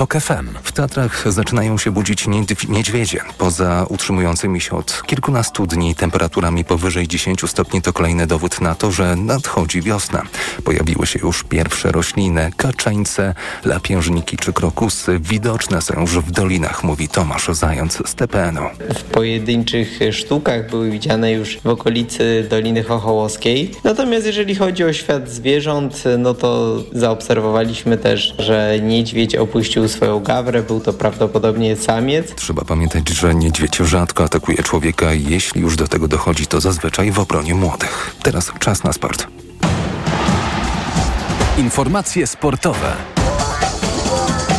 TOK FM. W Tatrach zaczynają się budzić niedźwiedzie. Poza utrzymującymi się od kilkunastu dni temperaturami powyżej 10 stopni to kolejny dowód na to, że nadchodzi wiosna. Pojawiły się już pierwsze rośliny, kaczeńce, lapiężniki czy krokusy. Widoczne są już w dolinach, mówi Tomasz Zając z TPN-u. W pojedynczych sztukach były widziane już w okolicy Doliny Chochołowskiej. Natomiast jeżeli chodzi o świat zwierząt, no to zaobserwowaliśmy też, że niedźwiedź opuścił swoją gawrę, był to prawdopodobnie samiec. Trzeba pamiętać, że niedźwiedź rzadko atakuje człowieka i jeśli już do tego dochodzi, to zazwyczaj w obronie młodych. Teraz czas na sport. Informacje sportowe.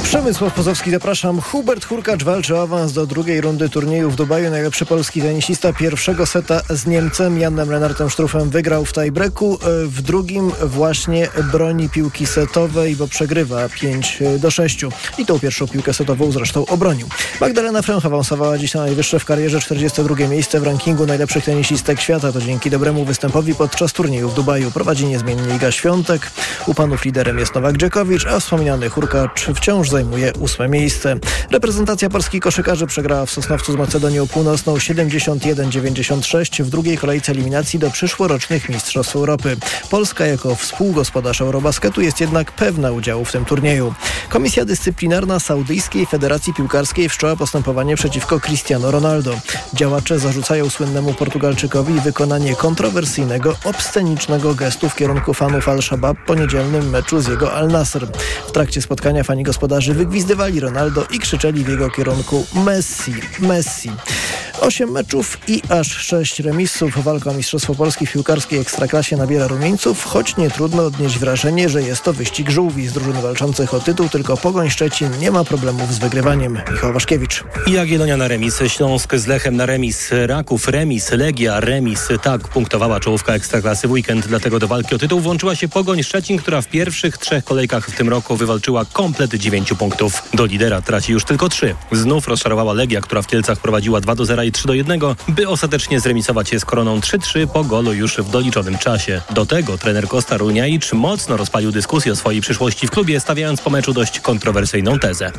Przemysław Pozowski, zapraszam. Hubert Hurkacz walczy o awans do drugiej rundy turnieju w Dubaju. Najlepszy polski tenisista pierwszego seta z Niemcem Janem Renartem Sztrufem wygrał w tiebreaku. W drugim właśnie broni piłki setowej, bo przegrywa 5 do 6. I tą pierwszą piłkę setową zresztą obronił. Magdalena Fręch awansowała dziś na najwyższe w karierze 42 miejsce w rankingu najlepszych tenisistek świata. To dzięki dobremu występowi podczas turnieju w Dubaju. Prowadzi niezmiennie Iga Świątek. U panów liderem jest Nowak Dziekowicz, a wspomniany Hurkacz wciąż zajmuje ósme miejsce. Reprezentacja polskiej koszykarzy przegrała w Sosnowcu z Macedonią Północną 71-96 w drugiej kolejce eliminacji do przyszłorocznych Mistrzostw Europy. Polska jako współgospodarz Eurobasketu jest jednak pewna udziału w tym turnieju. Komisja Dyscyplinarna Saudyjskiej Federacji Piłkarskiej wszczęła postępowanie przeciwko Cristiano Ronaldo. Działacze zarzucają słynnemu Portugalczykowi wykonanie kontrowersyjnego, obscenicznego gestu w kierunku fanów Al-Shabaab po niedzielnym meczu z jego Al-Nasr. W trakcie spotkania fani gospodarzy wygwizdywali Ronaldo i krzyczeli w jego kierunku Messi, Messi. Osiem meczów i aż sześć remisów. Walka o Mistrzostwo Polski w piłkarskiej ekstraklasie nabiera rumieńców, choć nie trudno odnieść wrażenie, że jest to wyścig żółwi z drużyn walczących o tytuł, tylko Pogoń Szczecin nie ma problemów z wygrywaniem. Michał Waszkiewicz. Jagiellonia na remis, Śląsk z Lechem na remis, Raków remis, Legia remis. Tak punktowała czołówka ekstraklasy w weekend, dlatego do walki o tytuł włączyła się Pogoń Szczecin, która w pierwszych trzech kolejkach w tym roku wywalczyła komplet punktów. Do lidera traci już tylko trzy. Znów rozczarowała Legia, która w Kielcach prowadziła 2 do 0 i 3 do 1, by ostatecznie zremisować się z Koroną 3-3 po golu już w doliczonym czasie. Do tego trener Kosta Runiajcz mocno rozpalił dyskusję o swojej przyszłości w klubie, stawiając po meczu dość kontrowersyjną tezę.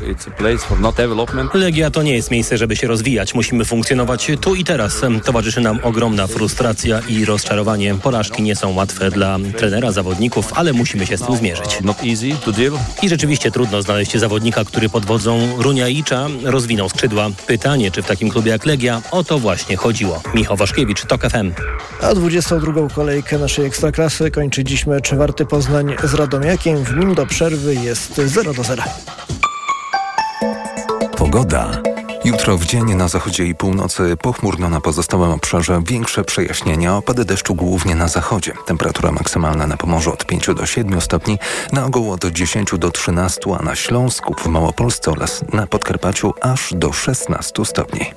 Legia to nie jest miejsce, żeby się rozwijać. Musimy funkcjonować tu i teraz. Towarzyszy nam ogromna frustracja i rozczarowanie. Porażki nie są łatwe dla trenera, zawodników, ale musimy się z tym zmierzyć. I rzeczywiście trudno znaleźć zawodnika, który pod wodzą Runiaicza rozwinął skrzydła. Pytanie, czy w takim klubie jak Legia o to właśnie chodziło. Michał Waszkiewicz, TOK FM. A 22. kolejkę naszej Ekstraklasy kończy dziś mecz Warty Poznań z Radomiakiem. W nim do przerwy jest 0 do 0. Pogoda. Jutro w dzień na zachodzie i północy pochmurno na pozostałym obszarze większe przejaśnienia, opady deszczu głównie na zachodzie. Temperatura maksymalna na Pomorzu od 5 do 7 stopni, na ogół od 10 do 13, a na Śląsku, w Małopolsce oraz na Podkarpaciu aż do 16 stopni.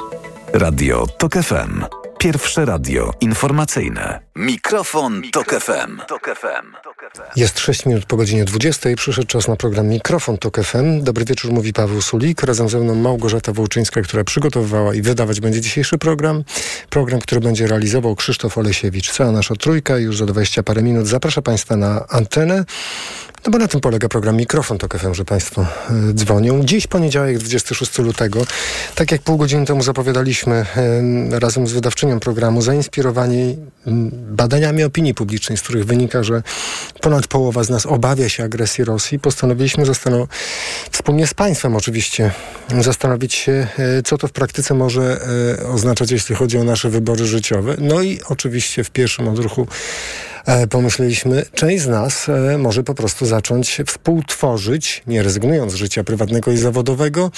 Radio TOK FM. Pierwsze radio informacyjne. Mikrofon, Tok FM. Jest 6 minut po godzinie 20. Przyszedł czas na program Mikrofon Tok FM. Dobry wieczór, mówi Paweł Sulik. Razem ze mną Małgorzata Wołczyńska, która przygotowywała i wydawać będzie dzisiejszy program. Program, który będzie realizował Krzysztof Olesiewicz. Cała nasza trójka już za 20 parę minut zaprasza Państwa na antenę. No bo na tym polega program Mikrofon Tok FM, że Państwo y, dzwonią. Dziś poniedziałek, 26 lutego. Tak jak pół godziny temu zapowiadaliśmy razem z wydawczynią programu, zainspirowani badaniami opinii publicznej, z których wynika, że ponad połowa z nas obawia się agresji Rosji, postanowiliśmy zastanowić, wspólnie z Państwem oczywiście, zastanowić się, co to w praktyce może oznaczać, jeśli chodzi o nasze wybory życiowe. No i oczywiście w pierwszym odruchu E, pomyśleliśmy, część z nas e, może po prostu zacząć współtworzyć, nie rezygnując z życia prywatnego i zawodowego,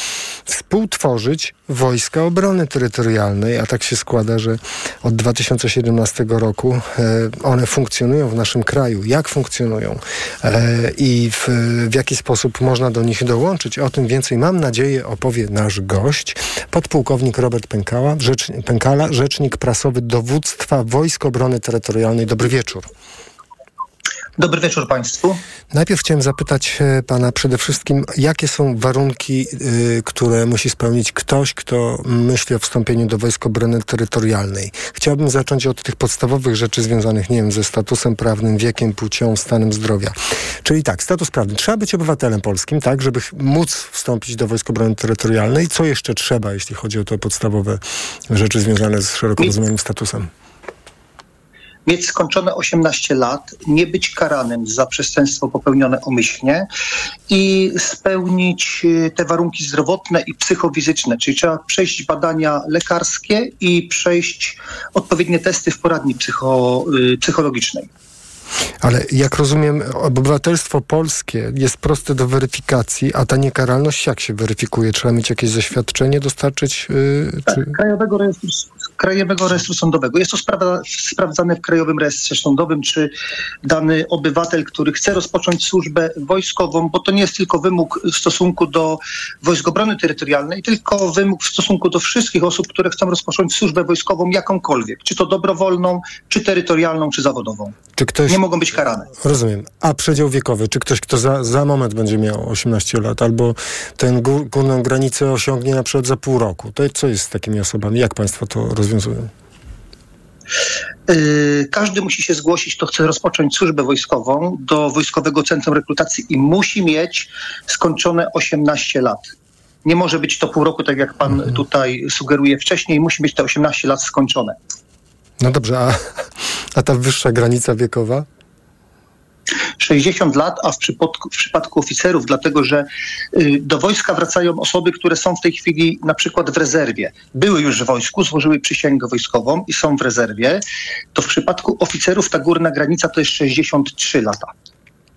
współtworzyć Wojska Obrony Terytorialnej, a tak się składa, że od 2017 roku e, one funkcjonują w naszym kraju. Jak funkcjonują i w, w jaki sposób można do nich dołączyć, o tym więcej mam nadzieję opowie nasz gość, podpułkownik Robert Pękala, rzecz, Pękala rzecznik prasowy dowództwa Wojsk Obrony Terytorialnej. Dobry wieczór. Dobry wieczór Państwu. Najpierw chciałem zapytać e, Pana przede wszystkim, jakie są warunki, y, które musi spełnić ktoś, kto myśli o wstąpieniu do Wojsk Obrony Terytorialnej. Chciałbym zacząć od tych podstawowych rzeczy związanych, nie wiem, ze statusem prawnym, wiekiem, płcią, stanem zdrowia. Czyli tak, status prawny. Trzeba być obywatelem polskim, tak, żeby móc wstąpić do Wojsk Obrony Terytorialnej. Co jeszcze trzeba, jeśli chodzi o te podstawowe rzeczy związane z szeroko rozumianym statusem? Mieć skończone 18 lat, nie być karanym za przestępstwo popełnione umyślnie i spełnić y, te warunki zdrowotne i psychofizyczne, czyli trzeba przejść badania lekarskie i przejść odpowiednie testy w poradni psycho, y, psychologicznej. Ale jak rozumiem, obywatelstwo polskie jest proste do weryfikacji, a ta niekaralność jak się weryfikuje? Trzeba mieć jakieś zaświadczenie dostarczyć? Yy, tak, czy... Krajowego Rejestru Krajowego Rejestru Sądowego. Jest to sprawa, sprawdzane w Krajowym Rejestrze Sądowym, czy dany obywatel, który chce rozpocząć służbę wojskową, bo to nie jest tylko wymóg w stosunku do Wojsk Obrony Terytorialnej, tylko wymóg w stosunku do wszystkich osób, które chcą rozpocząć służbę wojskową jakąkolwiek, czy to dobrowolną, czy terytorialną, czy zawodową. Czy ktoś... Nie mogą być karane. Rozumiem. A przedział wiekowy, czy ktoś, kto za, za moment będzie miał 18 lat, albo tę górną granicę osiągnie na przykład za pół roku, to co jest z takimi osobami? Jak państwo to rozwiązują? rozwiązują? Y, każdy musi się zgłosić, kto chce rozpocząć służbę wojskową do Wojskowego Centrum Rekrutacji i musi mieć skończone 18 lat. Nie może być to pół roku, tak jak pan mhm. tutaj sugeruje wcześniej, musi być te 18 lat skończone. No dobrze, a, a ta wyższa granica wiekowa? 60 lat, a w przypadku, w przypadku oficerów, dlatego że y, do wojska wracają osoby, które są w tej chwili na przykład w rezerwie. Były już w wojsku, złożyły przysięgę wojskową i są w rezerwie, to w przypadku oficerów ta górna granica to jest 63 lata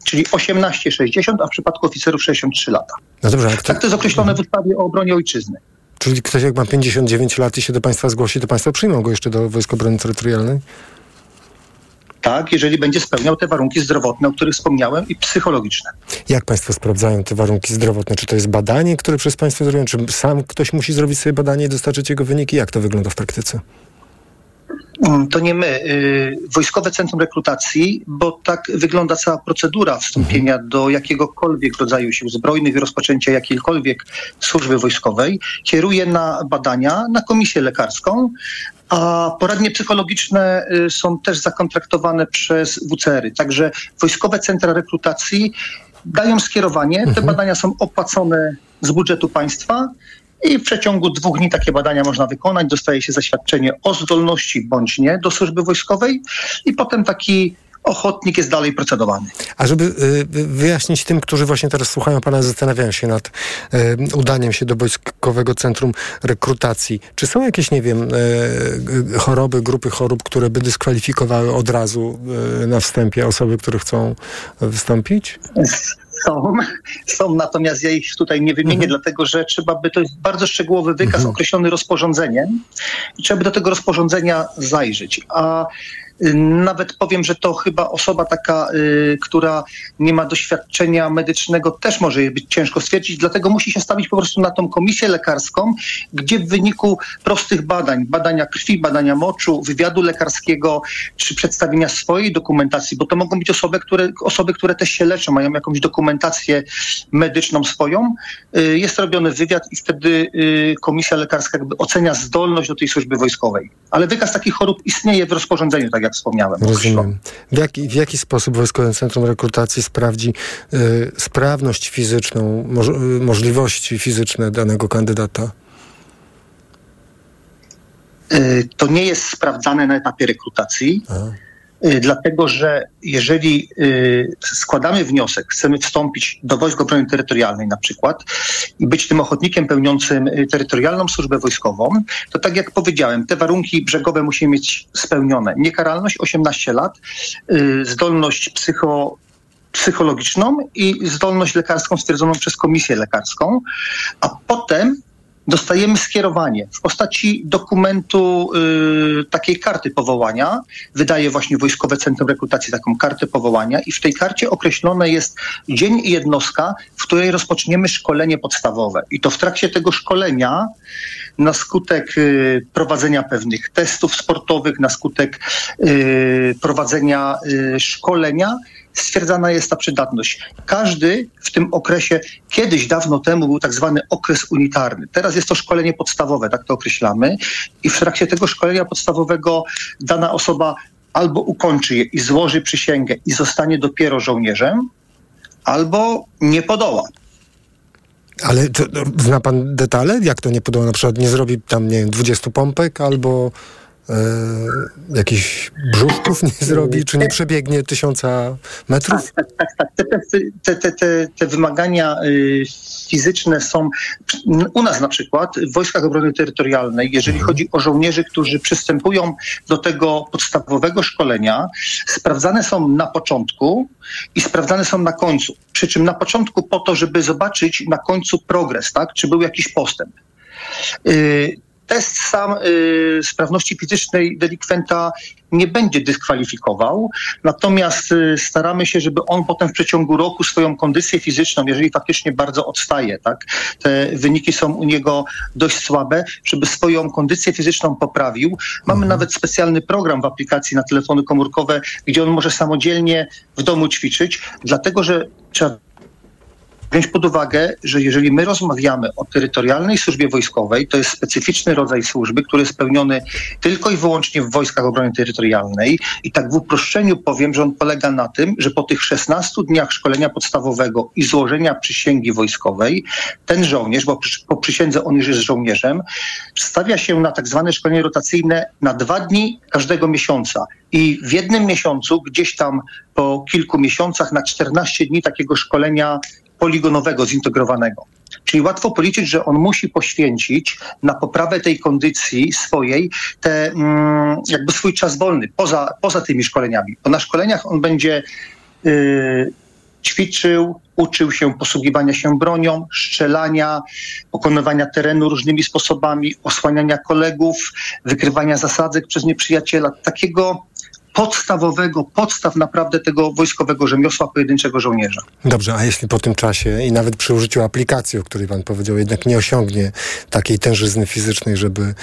czyli 18-60, a w przypadku oficerów 63 lata. No dobrze, kto... Tak to jest określone w ustawie o obronie ojczyzny. Czyli ktoś jak ma 59 lat i się do państwa zgłosi, to państwo przyjmą go jeszcze do Wojsk Obrony Terytorialnej? Tak, jeżeli będzie spełniał te warunki zdrowotne, o których wspomniałem, i psychologiczne. Jak Państwo sprawdzają te warunki zdrowotne? Czy to jest badanie, które przez Państwo zrobią? Czy sam ktoś musi zrobić sobie badanie i dostarczyć jego wyniki? Jak to wygląda w praktyce? Mm, to nie my, y, Wojskowe Centrum Rekrutacji, bo tak wygląda cała procedura wstąpienia mhm. do jakiegokolwiek rodzaju sił zbrojnych i rozpoczęcia jakiejkolwiek służby wojskowej, kieruje na badania na komisję lekarską, a poradnie psychologiczne y, są też zakontraktowane przez WCR-y. Także Wojskowe Centra Rekrutacji dają skierowanie. Te mhm. badania są opłacone z budżetu państwa i w przeciągu dwóch dni takie badania można wykonać. Dostaje się zaświadczenie o zdolności bądź nie do służby wojskowej i potem taki ochotnik jest dalej procedowany. A żeby y, wyjaśnić tym, którzy właśnie teraz słuchają pana, zastanawiają się nad y, udaniem się do Wojskowego Centrum Rekrutacji. Czy są jakieś, nie wiem, y, choroby, grupy chorób, które by dyskwalifikowały od razu na wstępie osoby, które chcą wystąpić? Są, są, natomiast ja ich tutaj nie wymienię, mhm. dlatego że trzeba by, to jest bardzo szczegółowy wykaz mhm. określony rozporządzeniem i trzeba by do tego rozporządzenia zajrzeć. A nawet powiem, że to chyba osoba taka, y, która nie ma doświadczenia medycznego, też może być ciężko stwierdzić, dlatego musi się stawić po prostu na tą komisję lekarską, gdzie w wyniku prostych badań, badania krwi, badania moczu, wywiadu lekarskiego, czy przedstawienia swojej dokumentacji, bo to mogą być osoby, które, osoby, które też się leczą, mają jakąś dokumentację medyczną swoją, y, jest robiony wywiad i wtedy y, komisja lekarska ocenia zdolność do tej służby wojskowej. Ale wykaz takich chorób istnieje w rozporządzeniu, tak jak jak wspomniałem. Rozumiem. W jaki, w jaki sposób Wojskowe Centrum Rekrutacji sprawdzi y, sprawność fizyczną, moż, y, możliwości fizyczne danego kandydata? Y, to nie jest sprawdzane na etapie rekrutacji. Aha. Y, dlatego że jeżeli y, składamy wniosek, chcemy wstąpić do Wojsk Obrony Terytorialnej na przykład i być tym ochotnikiem pełniącym y, terytorialną służbę wojskową, to tak jak powiedziałem, te warunki brzegowe musimy mieć spełnione. Niekaralność 18 lat, zdolność psycho psychologiczną i zdolność lekarską stwierdzoną przez komisję lekarską, a potem dostajemy skierowanie w postaci dokumentu y, takiej karty powołania. Wydaje właśnie Wojskowe Centrum Rekrutacji taką kartę powołania i w tej karcie określone jest dzień i jednostka, w której rozpoczniemy szkolenie podstawowe. I to w trakcie tego szkolenia na skutek y, prowadzenia pewnych testów sportowych, na skutek y, prowadzenia y, szkolenia stwierdzana jest ta przydatność. Każdy w tym okresie, kiedyś dawno temu był tak zwany okres unitarny. Teraz jest to szkolenie podstawowe, tak to określamy. I w trakcie tego szkolenia podstawowego dana osoba albo ukończy je i złoży przysięgę i zostanie dopiero żołnierzem, albo nie podoła. Ale to, zna pan detale? Jak to nie podoła? Na przykład nie zrobi tam, nie wiem, 20 pompek albo e, jakichś brzuszków nie zrobi, czy nie przebiegnie tysiąca metrów? Tak, tak, tak. tak. Te, te, te, te wymagania y, fizyczne są u nas na przykład w Wojskach Obrony Terytorialnej, jeżeli mhm. chodzi o żołnierzy, którzy przystępują do tego podstawowego szkolenia, sprawdzane są na początku i sprawdzane są na końcu. Przy czym na początku po to, żeby zobaczyć na końcu progres, tak? czy był jakiś postęp. Y, test sam y, sprawności fizycznej delikwenta nie będzie dyskwalifikował, natomiast y, staramy się, żeby on potem w przeciągu roku swoją kondycję fizyczną, jeżeli faktycznie bardzo odstaje, tak, te wyniki są u niego dość słabe, żeby swoją kondycję fizyczną poprawił. Mamy mhm. nawet specjalny program w aplikacji na telefony komórkowe, gdzie on może samodzielnie w domu ćwiczyć, dlatego że trzeba wziąć pod uwagę, że jeżeli my rozmawiamy o terytorialnej służbie wojskowej, to jest specyficzny rodzaj służby, który jest spełniony tylko i wyłącznie w Wojskach Obrony Terytorialnej. I tak w uproszczeniu powiem, że on polega na tym, że po tych 16 dniach szkolenia podstawowego i złożenia przysięgi wojskowej, ten żołnierz, bo po przysiędze on już jest żołnierzem, stawia się na tak zwane szkolenie rotacyjne na dwa dni każdego miesiąca. I w jednym miesiącu, gdzieś tam po kilku miesiącach, na 14 dni takiego szkolenia poligonowego, zintegrowanego. Czyli łatwo policzyć, że on musi poświęcić na poprawę tej kondycji swojej te, mm, jakby swój czas wolny poza, poza tymi szkoleniami. Bo na szkoleniach on będzie yy, ćwiczył, uczył się posługiwania się bronią, strzelania, pokonywania terenu różnymi sposobami, osłaniania kolegów, wykrywania zasadzek przez nieprzyjaciela. Takiego podstawowego, podstaw naprawdę tego wojskowego rzemiosła pojedynczego żołnierza. Dobrze, a jeśli po tym czasie i nawet przy użyciu aplikacji, o której pan powiedział, jednak nie osiągnie takiej tężyzny fizycznej, żeby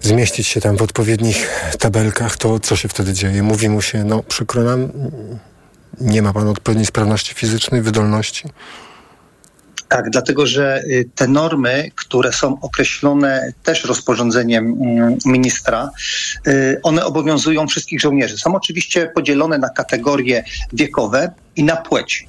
zmieścić się tam w odpowiednich tabelkach, to co się wtedy dzieje? Mówi mu się, no przykro nam, nie ma pan odpowiedniej sprawności fizycznej, wydolności? Tak, dlatego że y, te normy, które są określone też rozporządzeniem mm, ministra, y, one obowiązują wszystkich żołnierzy. Są oczywiście podzielone na kategorie wiekowe i na płeć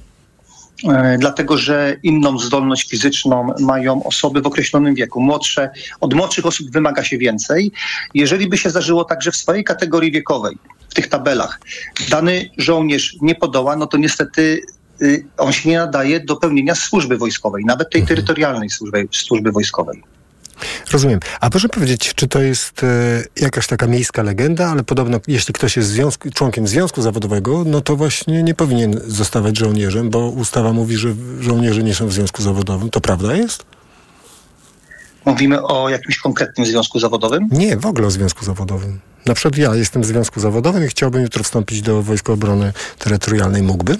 y, dlatego że inną zdolność fizyczną mają osoby w określonym wieku. Młodsze, od młodszych osób wymaga się więcej. Jeżeli by się zdarzyło tak, że w swojej kategorii wiekowej, w tych tabelach, dany żołnierz nie podoła, no to niestety on się nie nadaje do pełnienia służby wojskowej, nawet tej mhm. terytorialnej służby, służby wojskowej. Rozumiem. A proszę powiedzieć, czy to jest e, jakaś taka miejska legenda, ale podobno jeśli ktoś jest związku, członkiem związku zawodowego, no to właśnie nie powinien zostawać żołnierzem, bo ustawa mówi, że żołnierze nie są w związku zawodowym. To prawda jest? Mówimy o jakimś konkretnym związku zawodowym? Nie, w ogóle o związku zawodowym. Na przykład ja jestem w związku zawodowym i chciałbym jutro wstąpić do Wojsk Obrony Terytorialnej. Mógłbym?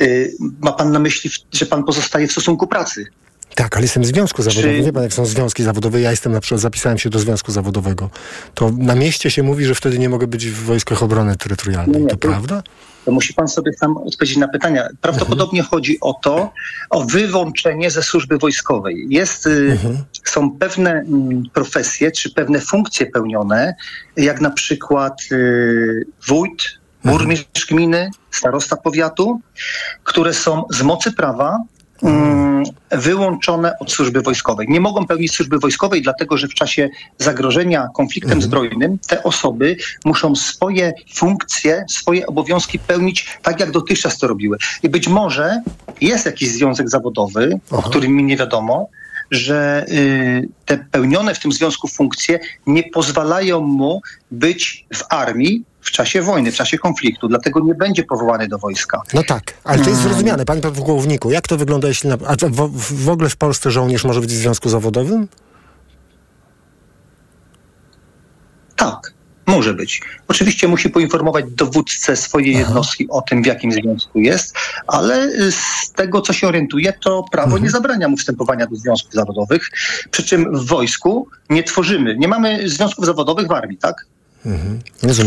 Y, ma pan na myśli, że pan pozostaje w stosunku pracy? Tak, ale jestem w związku zawodowym. Czy... Wie pan, jak są związki zawodowe. Ja jestem na przykład, zapisałem się do związku zawodowego. To na mieście się mówi, że wtedy nie mogę być w Wojskach Obrony Terytorialnej. Nie, to, to prawda? To musi pan sobie sam odpowiedzieć na pytania. Prawdopodobnie mhm. chodzi o to, o wyłączenie ze służby wojskowej. Jest, y, mhm. Są pewne mm, profesje, czy pewne funkcje pełnione, jak na przykład y, wójt, burmistrz gminy, starosta powiatu, które są z mocy prawa mm, wyłączone od służby wojskowej. Nie mogą pełnić służby wojskowej, dlatego że w czasie zagrożenia konfliktem mhm. zbrojnym te osoby muszą swoje funkcje, swoje obowiązki pełnić tak, jak dotychczas to robiły. I być może jest jakiś związek zawodowy, Aha. o którym mi nie wiadomo, że y, te pełnione w tym związku funkcje nie pozwalają mu być w armii w czasie wojny, w czasie konfliktu, dlatego nie będzie powołany do wojska. No tak, ale to jest mm. zrozumiane, panie pułkowniku. Jak to wygląda, jeśli na, a w, w ogóle w Polsce żołnierz może być w związku zawodowym? Tak. Może być. Oczywiście musi poinformować dowódcę swojej Aha. jednostki o tym, w jakim związku jest, ale z tego, co się orientuje, to prawo mhm. nie zabrania mu wstępowania do związków zawodowych. Przy czym w wojsku nie tworzymy, nie mamy związków zawodowych w armii, tak? Mhm.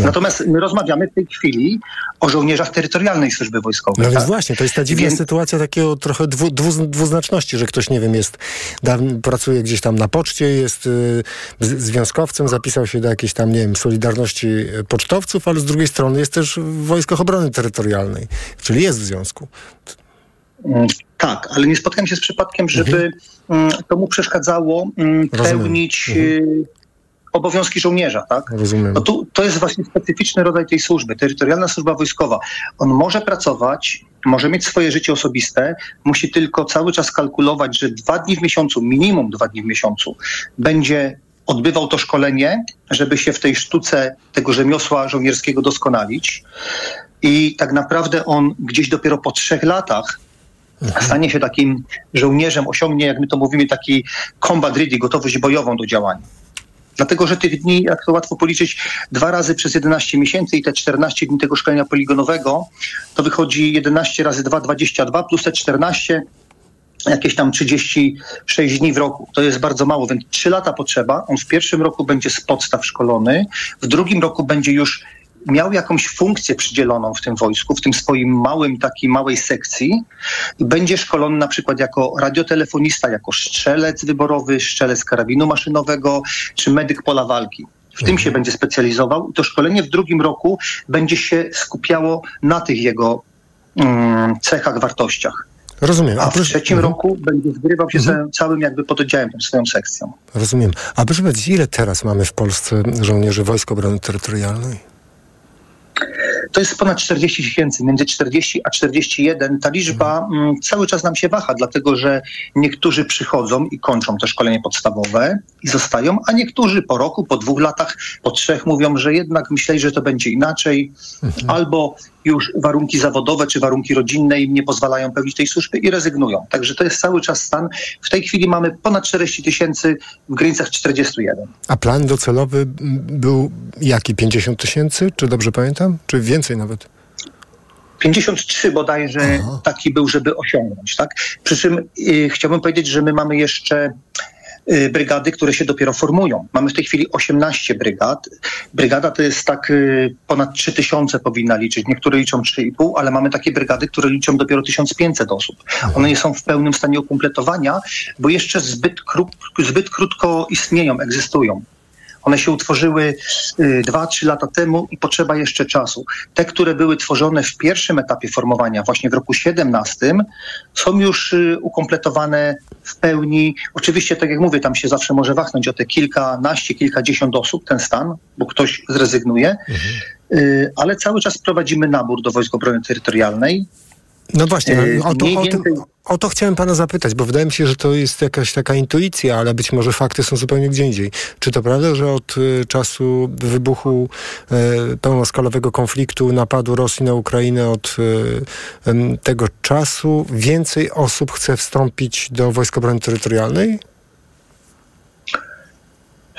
Natomiast my rozmawiamy w tej chwili o żołnierzach terytorialnej służby wojskowej. No tak? więc właśnie, to jest ta dziwna więc... sytuacja takiego trochę dwu, dwu, dwuznaczności, że ktoś, nie wiem, jest, da, pracuje gdzieś tam na poczcie, jest y, związkowcem, zapisał się do jakiejś tam, nie wiem, Solidarności Pocztowców, ale z drugiej strony jest też w Wojskach Obrony Terytorialnej, czyli jest w związku. Mm, tak, ale nie spotkałem się z przypadkiem, żeby mhm. Mm, to mu przeszkadzało mm, pełnić mhm. Obowiązki żołnierza, tak? Rozumiem. No tu, to jest właśnie specyficzny rodzaj tej służby, terytorialna służba wojskowa. On może pracować, może mieć swoje życie osobiste, musi tylko cały czas kalkulować, że dwa dni w miesiącu, minimum dwa dni w miesiącu, będzie odbywał to szkolenie, żeby się w tej sztuce tego rzemiosła żołnierskiego doskonalić. I tak naprawdę on gdzieś dopiero po trzech latach mhm. stanie się takim żołnierzem, osiągnie, jak my to mówimy, taki combat ready, gotowość bojową do działania. Dlatego, że tych dni, jak to łatwo policzyć, dwa razy przez 11 miesięcy i te 14 dni tego szkolenia poligonowego, to wychodzi 11 razy 2, 22 plus te 14 jakieś tam 36 dni w roku. To jest bardzo mało, więc 3 lata potrzeba. On w pierwszym roku będzie z podstaw szkolony, w drugim roku będzie już miał jakąś funkcję przydzieloną w tym wojsku, w tym swoim małym, takiej małej sekcji będzie szkolony na przykład jako radiotelefonista, jako strzelec wyborowy, strzelec karabinu maszynowego czy medyk pola walki. W tym się mhm. będzie specjalizował i to szkolenie w drugim roku będzie się skupiało na tych jego mm, cechach, wartościach. Rozumiem. A, A w trzecim mhm. roku będzie zgrywał się mhm. całym jakby pododdziałem, swoją sekcją. Rozumiem. A proszę powiedzieć, ile teraz mamy w Polsce żołnierzy Wojsk Obrony Terytorialnej? To jest ponad 40 tysięcy, między 40 a 41. Ta liczba mhm. mm, cały czas nam się waha, dlatego że niektórzy przychodzą i kończą te szkolenie podstawowe i zostają, a niektórzy po roku, po dwóch latach, po trzech mówią, że jednak myśleli, że to będzie inaczej, mhm. albo już warunki zawodowe czy warunki rodzinne im nie pozwalają pełnić tej służby i rezygnują. Także to jest cały czas stan. W tej chwili mamy ponad 40 tysięcy w granicach 41. A plan docelowy był jaki? 50 tysięcy? Czy dobrze pamiętam? Czy więcej nawet? 53 bodajże Aha. taki był, żeby osiągnąć. Tak? Przy czym yy, chciałbym powiedzieć, że my mamy jeszcze brygady, które się dopiero formują. Mamy w tej chwili 18 brygad. Brygada to jest tak y, ponad 3000 powinna liczyć. Niektóre liczą 3,5, ale mamy takie brygady, które liczą dopiero 1500 osób. One nie są w pełnym stanie ukompletowania, bo jeszcze zbyt, zbyt krótko istnieją, egzystują. One się utworzyły 2-3 y, lata temu i potrzeba jeszcze czasu. Te, które były tworzone w pierwszym etapie formowania, właśnie w roku 17, są już y, ukompletowane w pełni. Oczywiście, tak jak mówię, tam się zawsze może wachnąć o te kilkanaście, kilkadziesiąt osób, ten stan, bo ktoś zrezygnuje, mhm. Y, ale cały czas prowadzimy nabór do Wojsk Obrony Terytorialnej. No właśnie, o to, o, tym, o to chciałem pana zapytać, bo wydaje mi się, że to jest jakaś taka intuicja, ale być może fakty są zupełnie gdzie indziej. Czy to prawda, że od y, czasu wybuchu y, pełnoskalowego konfliktu, napadu Rosji na Ukrainę, od y, tego czasu więcej osób chce wstąpić do Wojsk Obrony Terytorialnej?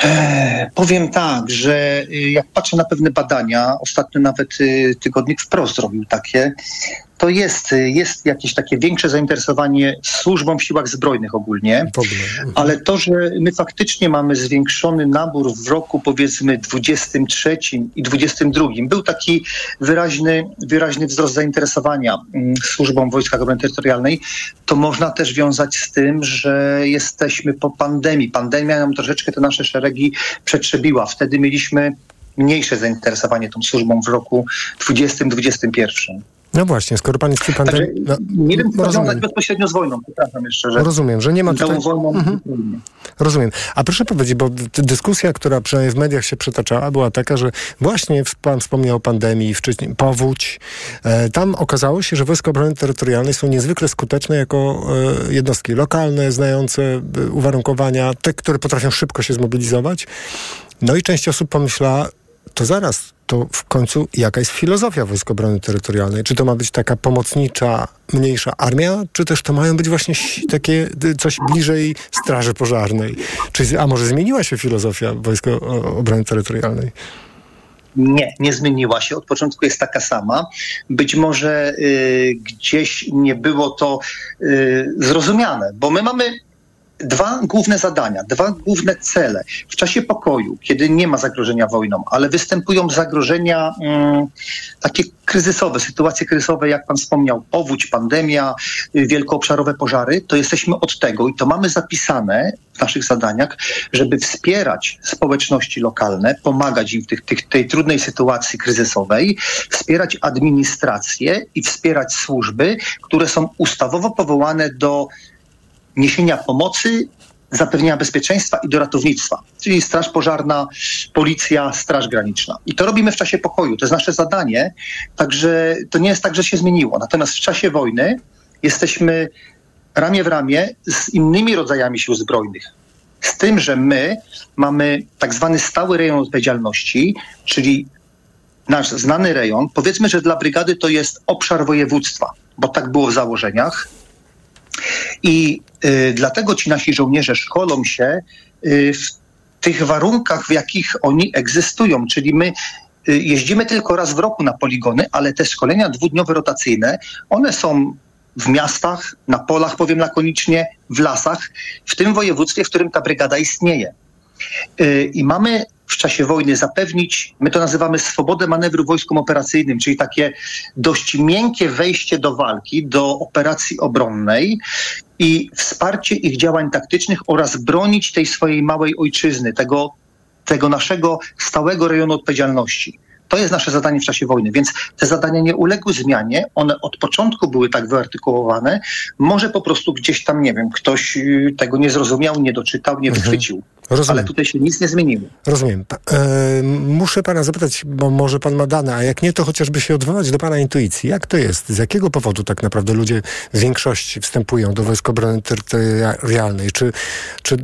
E, powiem tak, że jak patrzę na pewne badania, ostatnio nawet tygodnik wprost zrobił takie, to jest, jest jakieś takie większe zainteresowanie służbą w siłach zbrojnych ogólnie, mhm. ale to, że my faktycznie mamy zwiększony nabór w roku powiedzmy 23 i 22, był taki wyraźny, wyraźny wzrost zainteresowania mm, służbą w Wojskach Obrony Terytorialnej, to można też wiązać z tym, że jesteśmy po pandemii. Pandemia nam troszeczkę te nasze szeregi przetrzebiła. Wtedy mieliśmy mniejsze zainteresowanie tą służbą w roku 2021. No właśnie, skoro pan jest przy pandemii... No, nie wiem, co rozumiem. bezpośrednio z wojną, przepraszam jeszcze, że... Rozumiem, że nie ma tutaj... Wojną mhm. Rozumiem. A proszę powiedzieć, bo dyskusja, która przynajmniej w mediach się przetaczała, była taka, że właśnie pan wspomniał o pandemii, wcześniej powódź. E, tam okazało się, że Wojska Obrony Terytorialnej są niezwykle skuteczne jako e, jednostki lokalne, znające e, uwarunkowania, te, które potrafią szybko się zmobilizować. No i część osób pomyślała, to zaraz, to w końcu jaka jest filozofia Wojsk Obrony Terytorialnej? Czy to ma być taka pomocnicza, mniejsza armia, czy też to mają być właśnie takie coś bliżej Straży Pożarnej? Czy, a może zmieniła się filozofia Wojsk Obrony Terytorialnej? Nie, nie zmieniła się. Od początku jest taka sama. Być może y, gdzieś nie było to y, zrozumiane, bo my mamy dwa główne zadania, dwa główne cele. W czasie pokoju, kiedy nie ma zagrożenia wojną, ale występują zagrożenia mm, takie kryzysowe, sytuacje kryzysowe, jak pan wspomniał, powódź, pandemia, y, wielkoobszarowe pożary, to jesteśmy od tego i to mamy zapisane w naszych zadaniach, żeby wspierać społeczności lokalne, pomagać im w tych, tych, tej trudnej sytuacji kryzysowej, wspierać administrację i wspierać służby, które są ustawowo powołane do niesienia pomocy, zapewnienia bezpieczeństwa i do ratownictwa, czyli Straż Pożarna, Policja, Straż Graniczna. I to robimy w czasie pokoju, to jest nasze zadanie, także to nie jest tak, że się zmieniło. Natomiast w czasie wojny jesteśmy ramię w ramię z innymi rodzajami sił zbrojnych. Z tym, że my mamy tak zwany stały rejon odpowiedzialności, czyli nasz znany rejon, powiedzmy, że dla brygady to jest obszar województwa, bo tak było w założeniach. I y, dlatego ci nasi żołnierze szkolą się y, w tych warunkach, w jakich oni egzystują. Czyli my y, jeździmy tylko raz w roku na poligony, ale te szkolenia dwudniowe rotacyjne, one są w miastach, na polach, powiem lakonicznie, w lasach, w tym województwie, w którym ta brygada istnieje. Y, I mamy w czasie wojny zapewnić, my to nazywamy swobodę manewru wojskom operacyjnym, czyli takie dość miękkie wejście do walki, do operacji obronnej i wsparcie ich działań taktycznych oraz bronić tej swojej małej ojczyzny, tego, tego naszego stałego rejonu odpowiedzialności. To jest nasze zadanie w czasie wojny, więc te zadania nie uległy zmianie. One od początku były tak wyartykułowane. Może po prostu gdzieś tam, nie wiem, ktoś y, tego nie zrozumiał, nie doczytał, nie mhm. Rozumiem. Ale tutaj się nic nie zmieniło. Rozumiem. E, muszę pana zapytać, bo może pan ma dane, a jak nie, to chociażby się odwołać do pana intuicji. Jak to jest? Z jakiego powodu tak naprawdę ludzie w większości wstępują do Wojsk Obrony Terytorialnej? Czy, czy, e,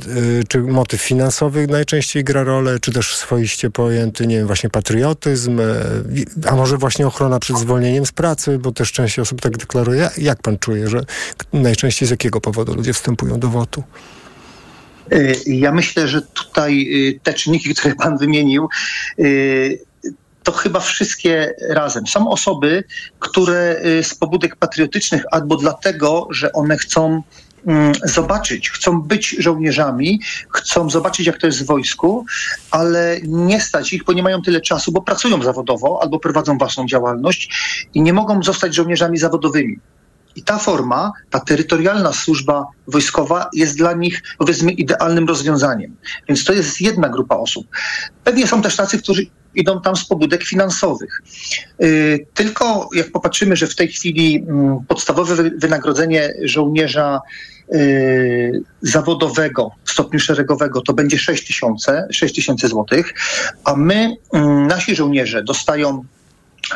czy motyw finansowy najczęściej gra rolę, czy też swoiście pojęty, nie wiem, właśnie patriotyzm, e, a może właśnie ochrona przed zwolnieniem z pracy, bo też część osób tak deklaruje. Jak pan czuje, że najczęściej z jakiego powodu ludzie wstępują do WOT-u? Y, ja myślę, że tutaj y, te czynniki, które pan wymienił, y, to chyba wszystkie razem. Są osoby, które z pobudek patriotycznych albo dlatego, że one chcą mm, zobaczyć, chcą być żołnierzami, chcą zobaczyć, jak to jest w wojsku, ale nie stać ich, bo nie mają tyle czasu, bo pracują zawodowo albo prowadzą własną działalność i nie mogą zostać żołnierzami zawodowymi. I ta forma, ta terytorialna służba wojskowa jest dla nich, powiedzmy, idealnym rozwiązaniem. Więc to jest jedna grupa osób. Pewnie są też tacy, którzy idą tam z pobudek finansowych. Yy, tylko jak popatrzymy, że w tej chwili yy, podstawowe wynagrodzenie żołnierza yy, zawodowego w stopniu szeregowego to będzie 6 tysięcy 6 tysięcy złotych, a my, mm, nasi żołnierze dostają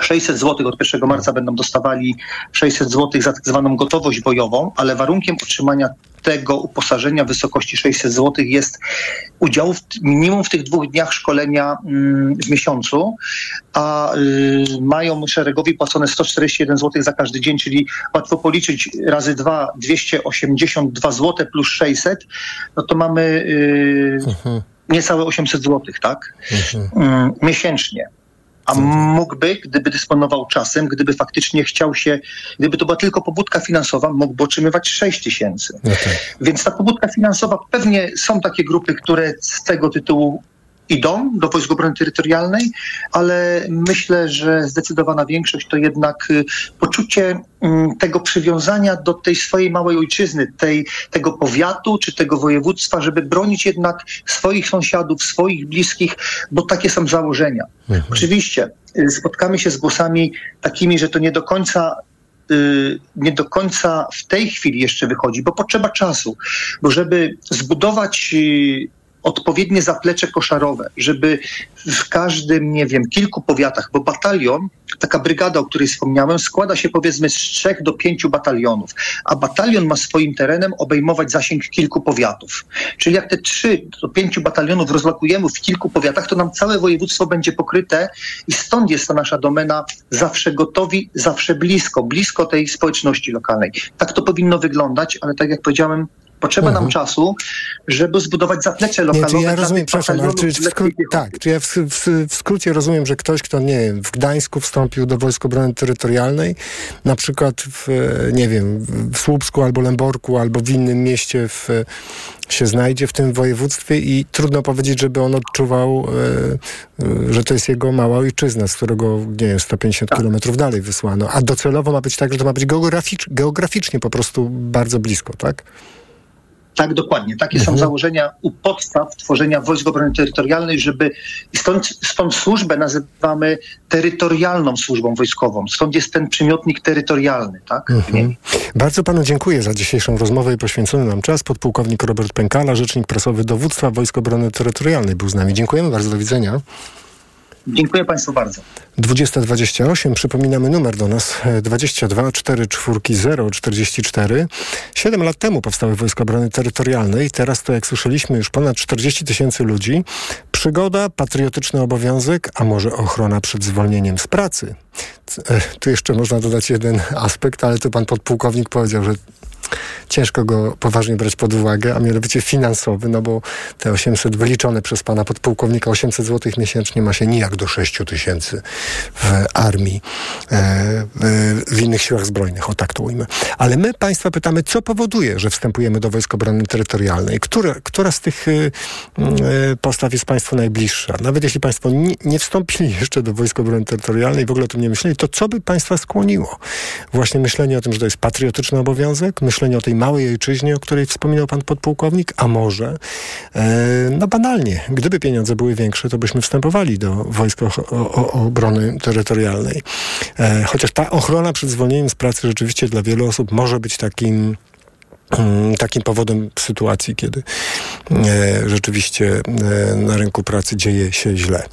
600 zł od 1 marca będą dostawali 600 zł za tak zwaną gotowość bojową, ale warunkiem otrzymania tego uposażenia w wysokości 600 zł jest udział w, minimum w tych dwóch dniach szkolenia mm, w miesiącu, a y, mają szeregowi płacone 141 zł za każdy dzień, czyli łatwo policzyć razy dwa 282 zł plus 600, no to mamy y, mhm. niecałe 800 zł, tak? Mhm. Y, miesięcznie a mógłby, gdyby dysponował czasem, gdyby faktycznie chciał się, gdyby to była tylko pobudka finansowa, mógłby otrzymywać 6 tysięcy. Okay. No tak. Więc ta pobudka finansowa, pewnie są takie grupy, które z tego tytułu idą do Wojsk Obrony Terytorialnej, ale myślę, że zdecydowana większość to jednak y, poczucie mm, tego przywiązania do tej swojej małej ojczyzny, tej, tego powiatu czy tego województwa, żeby bronić jednak swoich sąsiadów, swoich bliskich, bo takie są założenia. Mhm. Oczywiście y, spotkamy się z głosami takimi, że to nie do końca y, nie do końca w tej chwili jeszcze wychodzi, bo potrzeba czasu, bo żeby zbudować odpowiednie zaplecze koszarowe, żeby w każdym, nie wiem, kilku powiatach, bo batalion, taka brygada, o której wspomniałem, składa się powiedzmy z trzech do pięciu batalionów, a batalion ma swoim terenem obejmować zasięg kilku powiatów. Czyli jak te trzy do pięciu batalionów rozlokujemy w kilku powiatach, to nam całe województwo będzie pokryte i stąd jest ta nasza domena zawsze gotowi, zawsze blisko, blisko tej społeczności lokalnej. Tak to powinno wyglądać, ale tak jak powiedziałem, Potrzeba nam mhm. czasu, żeby zbudować zaplecze lokalowe. Nie, czy ja rozumiem, przepraszam, ale czy, w skró- tak, czy ja w, w, w, skrócie rozumiem, że ktoś, kto, nie wiem, w Gdańsku wstąpił do Wojsk Obrony Terytorialnej, na przykład w, nie wiem, w Słupsku albo Lęborku, albo w innym mieście w, się znajdzie w tym województwie i trudno powiedzieć, żeby on odczuwał, e, e, że to jest jego mała ojczyzna, z którego, nie wiem, 150 tak. kilometrów dalej wysłano. A docelowo ma być tak, że to ma być geograficz, geograficznie po prostu bardzo blisko, tak? Tak, dokładnie. Takie mhm. są założenia u podstaw tworzenia Wojsk Obrony Terytorialnej, żeby stąd, stąd służbę nazywamy terytorialną służbą wojskową. Stąd jest ten przymiotnik terytorialny, tak? Mhm. Bardzo panu dziękuję za dzisiejszą rozmowę i poświęcony nam czas. Podpułkownik Robert Pękala, rzecznik prasowy dowództwa Wojsk Obrony Terytorialnej był z nami. Dziękujemy bardzo, do widzenia. Dziękuję Państwu bardzo. 2028, przypominamy numer do nas 22 440 44. Siedem lat temu powstały Wojska Obrony Terytorialnej. Teraz to, jak słyszeliśmy, już ponad 40 tysięcy ludzi. Przygoda, patriotyczny obowiązek, a może ochrona przed zwolnieniem z pracy. E, tu jeszcze można dodać jeden aspekt, ale tu pan podpułkownik powiedział, że ciężko go poważnie brać pod uwagę, a mianowicie finansowy, no bo te 800 wyliczone przez pana podpułkownika 800 zł miesięcznie ma się nijak do 6 tysięcy w armii, e, w innych siłach zbrojnych, o tak to ujmę. Ale my państwa pytamy, co powoduje, że wstępujemy do Wojsk Obrony Terytorialnej? Która, która z tych e, e, postaw jest państwu najbliższa? Nawet jeśli państwo nie, nie wstąpili jeszcze do Wojsk Obrony Terytorialnej, w ogóle o tym nie myśleli, to co by państwa skłoniło? Właśnie myślenie o tym, że to jest patriotyczny obowiązek, myślenie o tej małej ojczyźnie, o której wspominał pan podpułkownik, a może, e, no banalnie, gdyby pieniądze były większe, to byśmy wstępowali do Wojsk Obrony Terytorialnej. E, chociaż ta ochrona przed zwolnieniem z pracy rzeczywiście dla wielu osób może być takim takim powodem sytuacji, kiedy e, rzeczywiście e, na rynku pracy dzieje się źle.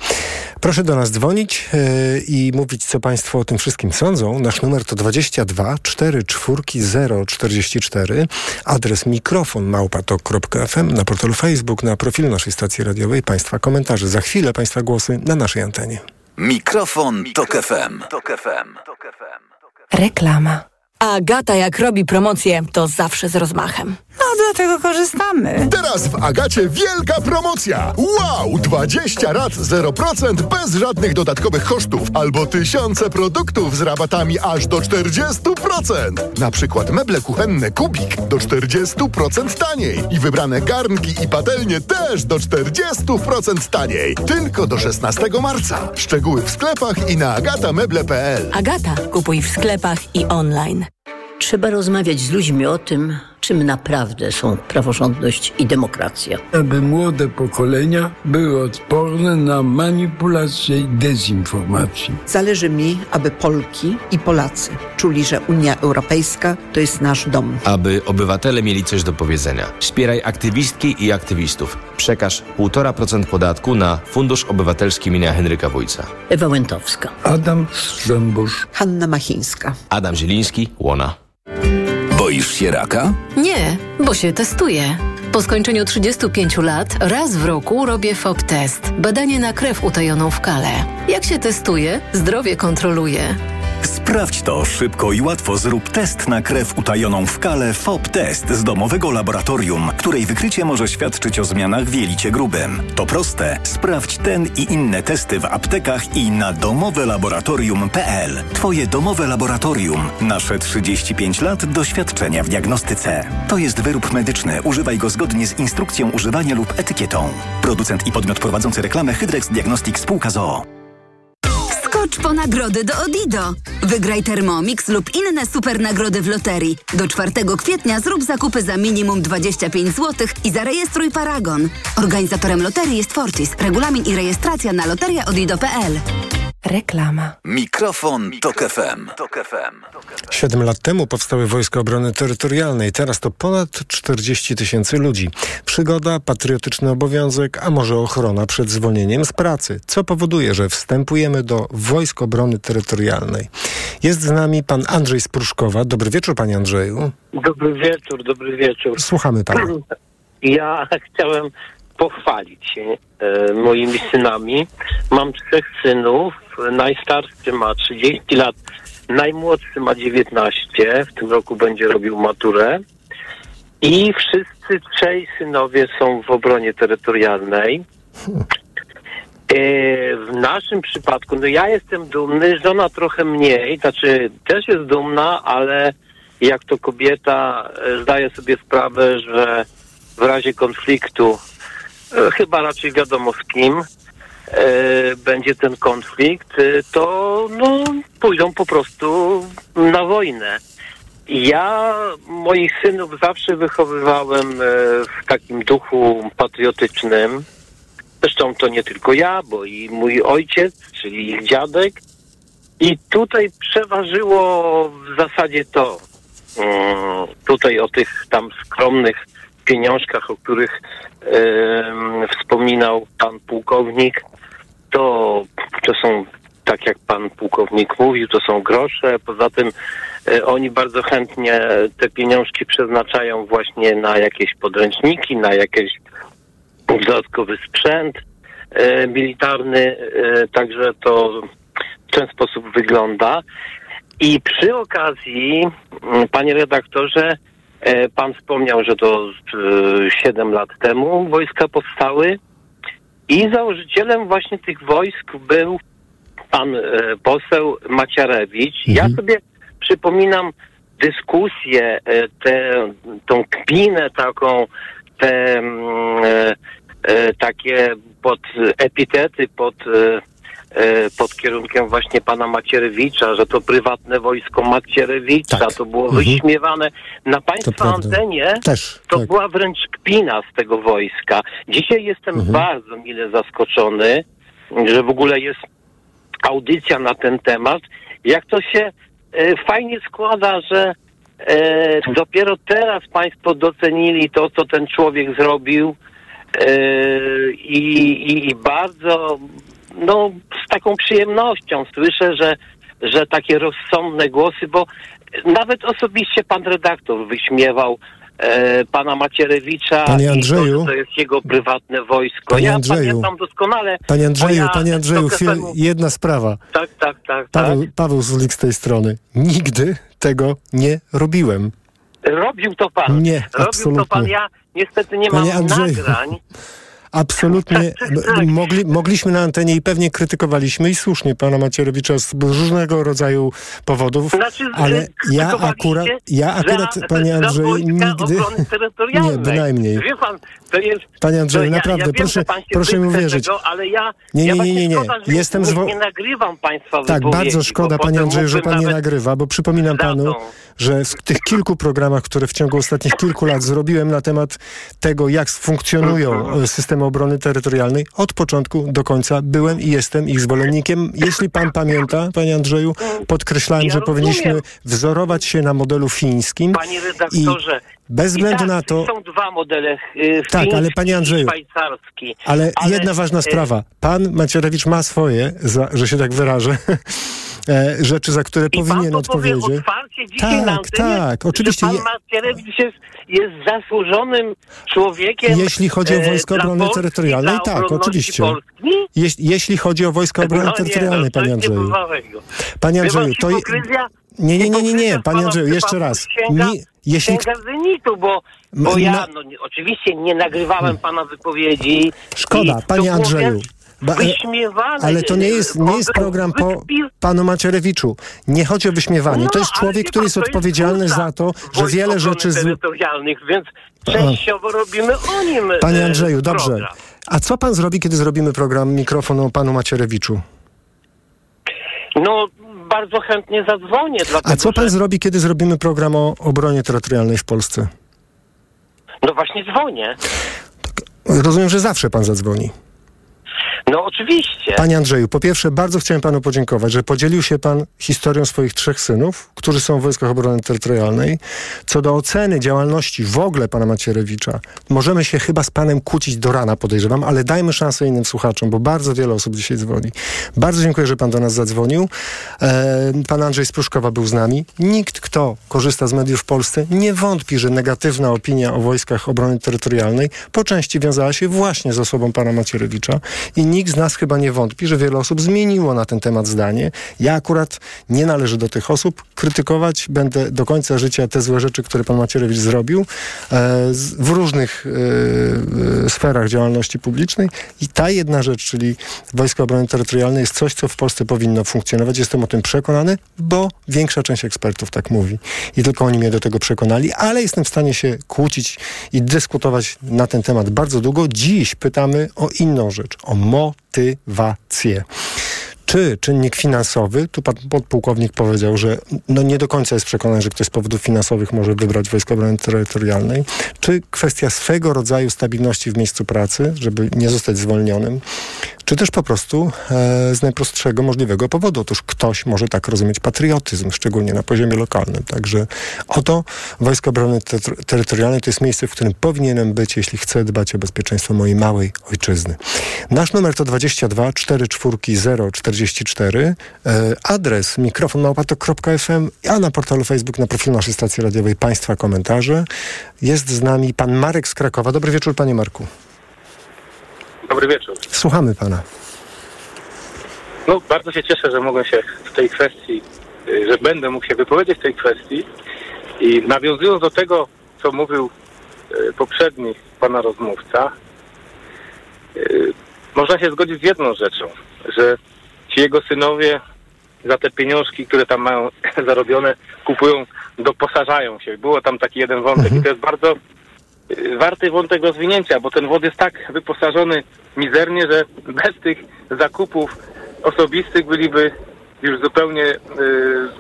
Proszę do nas dzwonić e, i mówić, co Państwo o tym wszystkim sądzą. Nasz numer to 22 44 044, adres mikrofon małpatok.fm, na portalu Facebook, na profilu naszej stacji radiowej Państwa komentarze. Za chwilę Państwa głosy na naszej antenie. Mikrofon, Tok FM. Reklama. Agata jak robi promocję, to zawsze z rozmachem. No, dlatego korzystamy. Teraz w Agacie wielka promocja. Wow! 20 rat 0% bez żadnych dodatkowych kosztów albo tysiące produktów z rabatami aż do 40%. Na przykład meble kuchenne Kubik do 40% taniej i wybrane garnki i patelnie też do 40% taniej. Tylko do 16 marca. Szczegóły w sklepach i na agatameble.pl. Agata, kupuj w sklepach i online. Trzeba rozmawiać z ludźmi o tym, czym naprawdę są praworządność i demokracja. Aby młode pokolenia były odporne na manipulacje i dezinformację. Zależy mi, aby Polki i Polacy czuli, że Unia Europejska to jest nasz dom. Aby obywatele mieli coś do powiedzenia. Wspieraj aktywistki i aktywistów. Przekaż 1,5% podatku na Fundusz Obywatelski imienia Henryka Wójca. Ewa Łętowska. Adam Strzembusz. Hanna Machińska. Adam Zieliński, Łona. Boisz się raka? Nie, bo się testuję. Po skończeniu 35 lat raz w roku robię FOB test. Badanie na krew utajoną w kale. Jak się testuje, zdrowie kontroluje. Sprawdź to szybko i łatwo. Zrób test na krew utajoną w kale FOB Test z domowego laboratorium, której wykrycie może świadczyć o zmianach w jelicie grubym. To proste. Sprawdź ten i inne testy w aptekach i na domowelaboratorium.pl. Twoje domowe laboratorium. Nasze 35 lat doświadczenia w diagnostyce. To jest wyrób medyczny. Używaj go zgodnie z instrukcją używania lub etykietą. Producent i podmiot prowadzący reklamę Hydrex Diagnostics Spółka ZOO. Skocz po nagrody do Odido. Wygraj Thermomix lub inne super nagrody w loterii. Do 4 kwietnia zrób zakupy za minimum 25 zł i zarejestruj Paragon. Organizatorem loterii jest Fortis. Regulamin i rejestracja na loteriaodido.pl. Reklama. Mikrofon, Tok FM. Siedem lat temu powstały Wojska Obrony Terytorialnej. Teraz to ponad 40 tysięcy ludzi. Przygoda, patriotyczny obowiązek, a może ochrona przed zwolnieniem z pracy. Co powoduje, że wstępujemy do Wojsk Obrony Terytorialnej. Jest z nami pan Andrzej Spruszkowa. Dobry wieczór, panie Andrzeju. Dobry wieczór, dobry wieczór. Słuchamy pana. Ja chciałem pochwalić się e, moimi synami. Mam trzech synów. Najstarszy ma 30 lat, najmłodszy ma 19. W tym roku będzie robił maturę. I wszyscy trzej synowie są w obronie terytorialnej. E, W naszym przypadku, no ja jestem dumny, żona trochę mniej, znaczy też jest dumna, ale jak to kobieta e, zdaje sobie sprawę, że w razie konfliktu, chyba raczej wiadomo z kim, e, będzie ten konflikt, e, to no, pójdą po prostu na wojnę. Ja moich synów zawsze wychowywałem e, w takim duchu patriotycznym. Zresztą to nie tylko ja, bo i mój ojciec, czyli ich dziadek. I tutaj przeważyło w zasadzie to. mm, Tutaj o tych tam skromnych pieniążkach, o których wspominał pan pułkownik, to, to są, tak jak pan pułkownik mówił, to są grosze. Poza tym e, oni bardzo chętnie te pieniążki przeznaczają właśnie na jakieś podręczniki, na jakieś dodatkowy sprzęt e, militarny, e, także to w ten sposób wygląda. I przy okazji, panie redaktorze, pan wspomniał, że to e, 7 lat temu wojska powstały i założycielem właśnie tych wojsk był pan e, poseł Maciarewicz. Ja sobie przypominam dyskusję, e, tę tą kpinę taką, te mm, e, e, takie pod epitety, pod, e, e, pod kierunkiem właśnie pana Macierewicza, że to prywatne wojsko Macierewicza, to było Mhm. wyśmiewane. Na państwa antenie Też, to tak. była wręcz kpina z tego wojska. Dzisiaj jestem Mhm. bardzo mile zaskoczony, że w ogóle jest audycja na ten temat. Jak to się e, fajnie składa, że e, dopiero teraz Państwo docenili to, co ten człowiek zrobił e, i, i, i bardzo, no, z taką przyjemnością słyszę, że, że takie rozsądne głosy, bo nawet osobiście pan redaktor wyśmiewał e, pana Macierewicza Panie Andrzeju. to, to jest jego prywatne wojsko. Panie ja Andrzeju. pamiętam doskonale. Panie Andrzeju, moja panie Andrzeju, chwil, jedna sprawa. Tak, tak, tak, tak. Paweł, Paweł Zulik z tej strony. Nigdy tego nie robiłem. Robił to pan. Nie, Robił to pan. absolutnie. Ja niestety nie mam nagrań. Absolutnie. Tak, Mogli, mogliśmy na antenie i pewnie krytykowaliśmy i słusznie pana Macierewicza z różnego rodzaju powodów, Znaczy, ale ja akurat, ja akurat, za, panie wojska nigdy... Nie, bynajmniej. Wie pan, to jest... Panie ja, naprawdę, ja wiem, proszę- proszę mi uwierzyć. Tego, ale ja, Nie, nie, nie, nie, nie. Szkoda, Jestem zwo- nie nagrywam państwa Tak, bardzo szkoda, panie Andrzeju, że pan nie nagrywa, bo przypominam panu, że w tych kilku programach, które w ciągu ostatnich kilku lat zrobiłem na temat tego, jak funkcjonują Mhm. e, systemy obrony terytorialnej, od początku do końca byłem i jestem ich zwolennikiem. Jeśli pan pamięta, panie Andrzeju, podkreślałem, Ja że rozumiem. powinniśmy wzorować się na modelu fińskim. Panie redaktorze, bez względu tak, na to- Są dwa modele, y, Tak, ale panie Andrzeju, szwajcarski. Ale, jedna ważna y, sprawa. Pan Macierewicz ma swoje, za, że się tak wyrażę, e, rzeczy, za które I pan powinien powie odpowiedzieć. otwarcie dzisiaj na Tak, antenie, tak, oczywiście. Je, pan Macierewicz jest, jest zasłużonym człowiekiem. jeśli chodzi o e, Wojska Obrony Polski, Terytorialnej, tak, oczywiście. Jeś, jeśli chodzi o Wojska Obrony No nie, Terytorialnej, to panie Andrzeju. Panie pan, Andrzeju, to... je- Nie, nie, nie, nie, nie, panie Andrzeju, jeszcze raz. Mi, jeśli... sięga zenitu, bo, bo ja no, nie- oczywiście nie nagrywałem pana wypowiedzi. Szkoda, panie Andrzeju. Wyśmiewane. Ale to nie jest, nie jest program po panu Macierewiczu. Nie chodzi o wyśmiewanie. No, to jest człowiek, wie który jest odpowiedzialny za to, że wiele rzeczy... Z... terytorialnych, więc częściowo robimy o nim Panie e, Andrzeju, dobrze. program. A co pan zrobi, kiedy zrobimy program Mikrofon o panu Macierewiczu? No, bardzo chętnie zadzwonię, dlatego A co pan że... zrobi, kiedy zrobimy program o obronie terytorialnej w Polsce? No właśnie dzwonię. Rozumiem, że zawsze pan zadzwoni. No oczywiście. Panie Andrzeju, po pierwsze bardzo chciałem panu podziękować, że podzielił się pan historią swoich trzech synów, którzy są w Wojskach Obrony Terytorialnej. Co do oceny działalności w ogóle pana Macierewicza, możemy się chyba z panem kłócić do rana, podejrzewam, ale dajmy szansę innym słuchaczom, bo bardzo wiele osób dzisiaj dzwoni. Bardzo dziękuję, że pan do nas zadzwonił. E, pan Andrzej Spruszkowa był z nami. Nikt, kto korzysta z mediów w Polsce, nie wątpi, że negatywna opinia o Wojskach Obrony Terytorialnej po części wiązała się właśnie z osobą pana Macierewicza i nikt z nas chyba nie wątpi, że wiele osób zmieniło na ten temat zdanie. Ja akurat nie należę do tych osób. Krytykować będę do końca życia te złe rzeczy, które pan Macierewicz zrobił e, w różnych e, e, sferach działalności publicznej. I ta jedna rzecz, czyli Wojska Obrony Terytorialnej jest coś, co w Polsce powinno funkcjonować. Jestem o tym przekonany, bo większa część ekspertów tak mówi. I tylko oni mnie do tego przekonali, ale jestem w stanie się kłócić i dyskutować na ten temat bardzo długo. Dziś pytamy o inną rzecz, o motywację. Czy czynnik finansowy, tu pan podpułkownik powiedział, że no nie do końca jest przekonany, że ktoś z powodów finansowych może wybrać Wojsko Obrony Terytorialnej, czy kwestia swego rodzaju stabilności w miejscu pracy, żeby nie zostać zwolnionym, czy też po prostu e, z najprostszego możliwego powodu. Otóż ktoś może tak rozumieć patriotyzm, szczególnie na poziomie lokalnym. Także oto Wojsko Obrony Ter Terytorialnej to jest miejsce, w którym powinienem być, jeśli chcę dbać o bezpieczeństwo mojej małej ojczyzny. Nasz numer to 22 44 044. E, adres mikrofonmałpatok.fm, a na portalu Facebook, na profilu naszej stacji radiowej Państwa komentarze. Jest z nami pan Marek z Krakowa. Dobry wieczór, panie Marku. Dobry wieczór. Słuchamy pana. No, bardzo się cieszę, że mogę się w tej kwestii, y, że będę mógł się wypowiedzieć w tej kwestii. I nawiązując do tego, co mówił y, poprzedni pana rozmówca, y, można się zgodzić z jedną rzeczą, że ci jego synowie za te pieniążki, które tam mają zarobione, kupują, doposażają się. Było tam taki jeden wątek i to jest bardzo warty wątek rozwinięcia, bo ten wód jest tak wyposażony mizernie, że bez tych zakupów osobistych byliby już zupełnie y,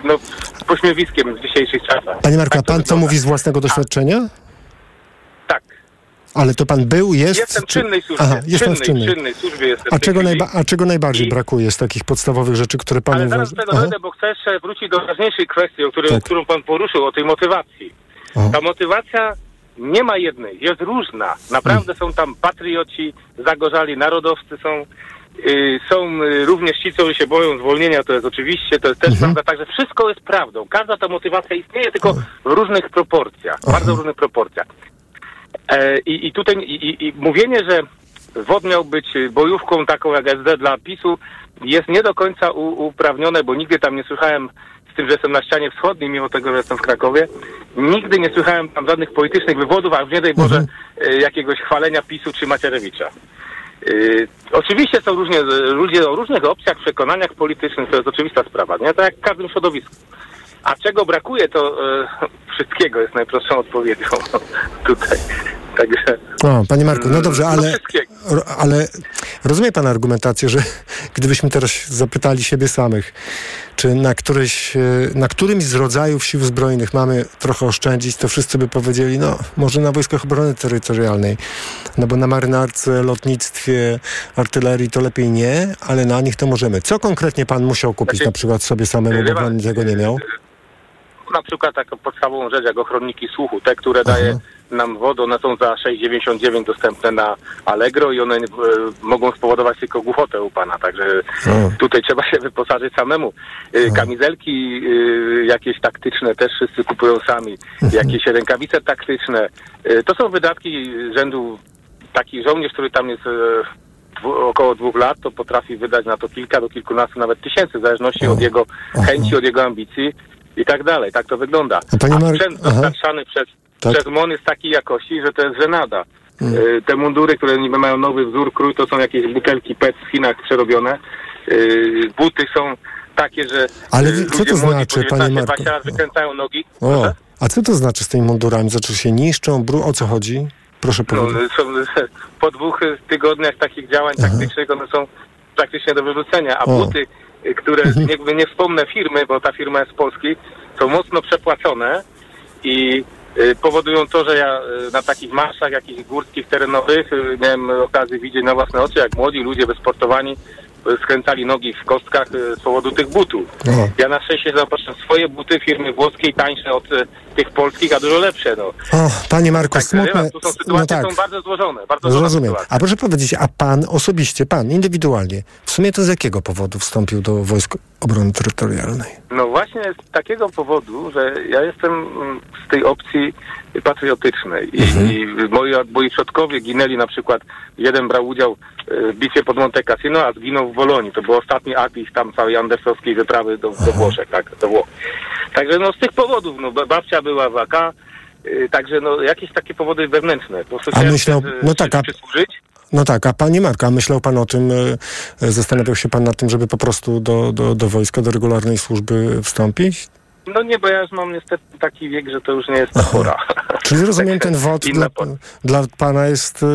no, pośmiewiskiem w dzisiejszych czasach. Panie Marku, a pan co mówi z własnego doświadczenia? Tak. Ale to pan był, jest? Jestem czy- czynnej służbie. Aha, jest pan w czynnej, czynnej. czynnej służbie jestem A czego, najba- a czego najbardziej brakuje z takich podstawowych rzeczy, które pan Ale uważa? zaraz Aha. dojdę, bo chcę jeszcze wrócić do ważniejszej kwestii, o której, Tak. którą pan poruszył, o tej motywacji. Ta motywacja nie ma jednej, jest różna. Naprawdę są tam patrioci, zagorzali narodowcy są, y, są y, również ci, co się boją zwolnienia, to jest oczywiście, to jest też prawda, także wszystko jest prawdą. Każda ta motywacja istnieje, tylko w różnych proporcjach, bardzo różnych proporcjach. E, i, I tutaj i, i, mówienie, że WOD miał być bojówką taką jak SD dla PiSu jest nie do końca uprawnione, bo nigdy tam nie słyszałem z tym, że jestem na ścianie wschodniej, mimo tego, że jestem w Krakowie, nigdy nie słyszałem tam żadnych politycznych wywodów, a już nie daj Boże e, jakiegoś chwalenia PiSu czy Macierewicza. Yy, oczywiście są różnie, ludzie o różnych opcjach, przekonaniach politycznych, to jest oczywista sprawa, nie? Tak jak w każdym środowisku. A czego brakuje, to e, wszystkiego jest najprostszą odpowiedzią tutaj. Także O, panie Marku, no dobrze, no ale, ro- ale rozumie pan argumentację, że gdybyśmy teraz zapytali siebie samych, czy na, któryś, e, na którymś z rodzajów sił zbrojnych mamy trochę oszczędzić, to wszyscy by powiedzieli, no może na Wojskach Obrony Terytorialnej, no bo na marynarce, lotnictwie, artylerii to lepiej nie, ale na nich to możemy. Co konkretnie pan musiał kupić Znaczy, na przykład sobie samemu, bo pan, tego nie miał? na przykład taką podstawową rzecz jak ochroniki słuchu, te, które daje nam wodę, one są za 6,99 dostępne na Allegro i one e, mogą spowodować tylko głuchotę u pana, także tutaj trzeba się wyposażyć samemu. E, Kamizelki e, jakieś taktyczne też wszyscy kupują sami, jakieś rękawice taktyczne. To są wydatki rzędu taki żołnierz, który tam jest około dwóch lat, to potrafi wydać na to kilka do kilkunastu nawet tysięcy, w zależności od jego chęci, od jego ambicji i tak dalej. Tak to wygląda. A A sprzęt dostarczany przez, Tak. przez MON jest takiej jakości, że to jest żenada. Mm. E, Te mundury, które niby mają nowy wzór, krój, to są jakieś butelki PET w Chinach przerobione. E, Buty są takie, że Ale e, co to znaczy, panie 19, Marku? 20 lat wykręcają nogi. O, a co to znaczy z tymi mundurami? Znaczy się niszczą, bru... o co chodzi? Proszę No, powiedzieć. są, po dwóch tygodniach takich działań taktycznych one są praktycznie do wyrzucenia, a O. buty, które jakby nie wspomnę firmy, bo ta firma jest z Polski, są mocno przepłacone i powodują to, że ja e, na takich marszach jakichś górskich, terenowych e, miałem okazję widzieć na własne oczy, jak młodzi ludzie wysportowani skręcali nogi w kostkach e, z powodu tych butów. O. Ja na szczęście zaopatrzyłem swoje buty firmy włoskiej, tańsze od e, tych polskich, a dużo lepsze. No. O, panie Marku, Także, smutne. tu są sytuacje No tak, są bardzo złożone. Bardzo rozumiem. A proszę powiedzieć, a pan osobiście, pan indywidualnie, w sumie to z jakiego powodu wstąpił do Wojsk Obrony Terytorialnej? No właśnie z takiego powodu, że ja jestem mm, z tej opcji patriotycznej i, Mhm. i moi, moi przodkowie ginęli na przykład, jeden brał udział e, w bitwie pod Monte Cassino, a zginął w Wolonii. To był ostatni akt ich tam całej andersowskiej wyprawy do, do Włoszech, tak, do Włoch. Także no z tych powodów, no ba- babcia była w AK, y, także no jakieś takie powody wewnętrzne. Po prostu A myślał- też, y, no tak, a- przysłużyć. No tak, a panie Marku, a myślał pan o tym, e, zastanawiał się pan nad tym, żeby po prostu do, do, do wojska, do regularnej służby wstąpić? No nie, bo ja już mam niestety taki wiek, że to już nie jest ta pora. Czyli rozumiem, ten Inna dla, dla pana jest e,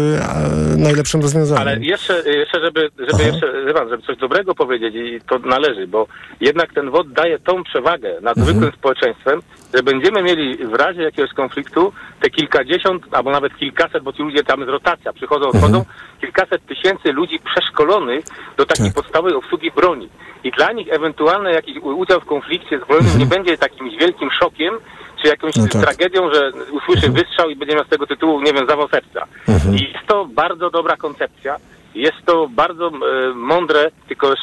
najlepszym rozwiązaniem. Ale jeszcze, jeszcze żeby, żeby jeszcze, żeby coś dobrego powiedzieć i to należy, bo jednak ten WOD daje tą przewagę nad Mhm. zwykłym społeczeństwem, że będziemy mieli w razie jakiegoś konfliktu te kilkadziesiąt, albo nawet kilkaset, bo ci ludzie tam jest rotacja, przychodzą, Mhm. odchodzą, kilkaset tysięcy ludzi przeszkolonych do takiej Tak. podstawowej obsługi broni. I dla nich ewentualny jakiś udział w konflikcie zbrojnym nie będzie jakimś wielkim szokiem, czy jakąś Mhm. No tak. tragedią, że usłyszy wystrzał i będzie miał z tego tytułu, nie wiem, zawał serca. Mhm. I jest to bardzo dobra koncepcja. Jest to bardzo e, mądre, tylko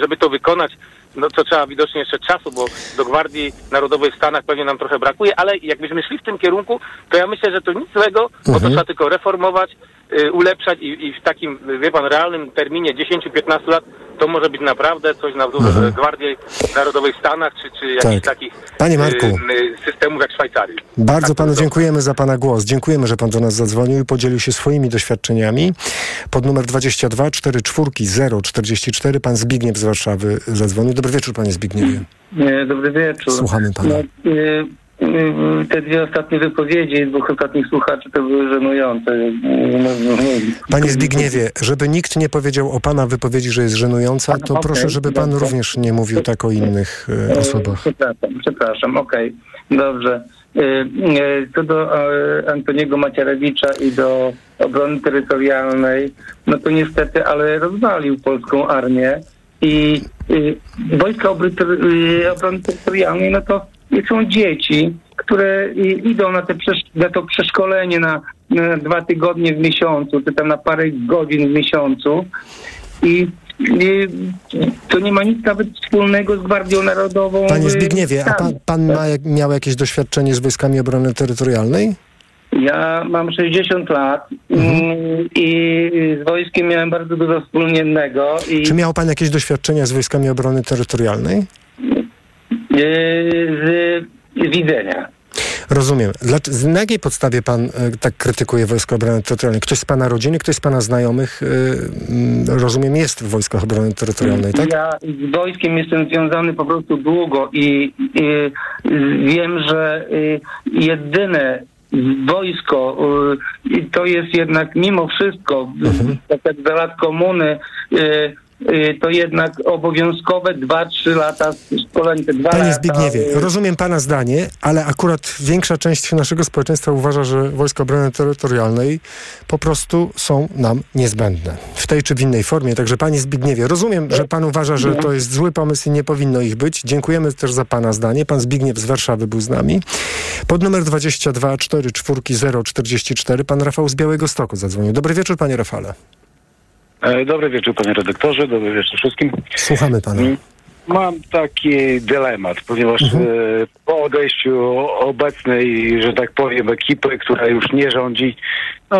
żeby to wykonać, no to trzeba widocznie jeszcze czasu, bo do Gwardii Narodowej w Stanach pewnie nam trochę brakuje, ale jakbyśmy szli w tym kierunku, to ja myślę, że to nic złego, bo to Mhm. trzeba tylko reformować, e, ulepszać i, i w takim, wie pan, realnym terminie 10-15 lat to może być naprawdę coś na wzór Mhm. Gwardii Narodowej w Stanach, czy, czy jakichś Tak. takich Panie Marku. e, e, systemów jak Szwajcarii. Bardzo Tak, panu to- dziękujemy za pana głos. Dziękujemy, że pan do nas zadzwonił i podzielił się swoimi doświadczeniami. Pod numer 22 44 044 pan Zbigniew z Warszawy zadzwonił. Dobry wieczór, panie Zbigniewie. Nie, Dobry wieczór. Słuchamy pana. No, y, y, y, te dwie ostatnie wypowiedzi dwóch ostatnich słuchaczy to były żenujące. Y, Panie Zbigniewie, żeby nikt nie powiedział o pana wypowiedzi, że jest żenująca, to Okej, proszę, żeby pan dobrze. również nie mówił tak o innych e, osobach. Przepraszam, przepraszam, okej, dobrze. Y, y, Co do e, Antoniego Macierewicza i do obrony terytorialnej, no to niestety, ale rozwalił polską armię i y, wojska y, obrony terytorialnej, no to są dzieci, które y, idą na, te na to przeszkolenie na, na dwa tygodnie w miesiącu, czy tam na parę godzin w miesiącu i to nie ma nic nawet wspólnego z Gwardią Narodową. Panie Zbigniewie, a pan, pan ma, miał jakieś doświadczenie z wojskami obrony terytorialnej? Ja mam 60 lat Mhm. mm, i z wojskiem miałem bardzo dużo wspólnego i Czy miał pan jakieś doświadczenia z wojskami obrony terytorialnej? y, z widzenia. Rozumiem. Dlaczego, na jakiej podstawie pan e, tak krytykuje Wojska Obrony Terytorialnej? Ktoś z pana rodziny, ktoś z pana znajomych, e, mm, rozumiem, jest w Wojskach Obrony Terytorialnej, tak? Ja z wojskiem jestem związany po prostu długo i, wiem, że y, jedyne wojsko y, i to jest jednak mimo wszystko, Mhm. tak jak za lat komuny, y, to jednak obowiązkowe 2-3 lata szkoleń, te dwa Panie lata. Zbigniewie, y, rozumiem pana zdanie, ale akurat większa część naszego społeczeństwa uważa, że Wojska Obrony Terytorialnej po prostu są nam niezbędne. W tej czy w innej formie. Także panie Zbigniewie, rozumiem, że pan uważa, że to jest zły pomysł i nie powinno ich być. Dziękujemy też za pana zdanie. Pan Zbigniew z Warszawy był z nami. Pod numer 22 44 044 pan Rafał z Białego Stoku zadzwonił. Dobry wieczór, panie Rafale. E, Dobry wieczór panie redaktorze, dobry wieczór wszystkim. Słuchamy pana. Mam taki dylemat, ponieważ Mhm. e, po odejściu obecnej, że tak powiem, ekipy, która już nie rządzi, no,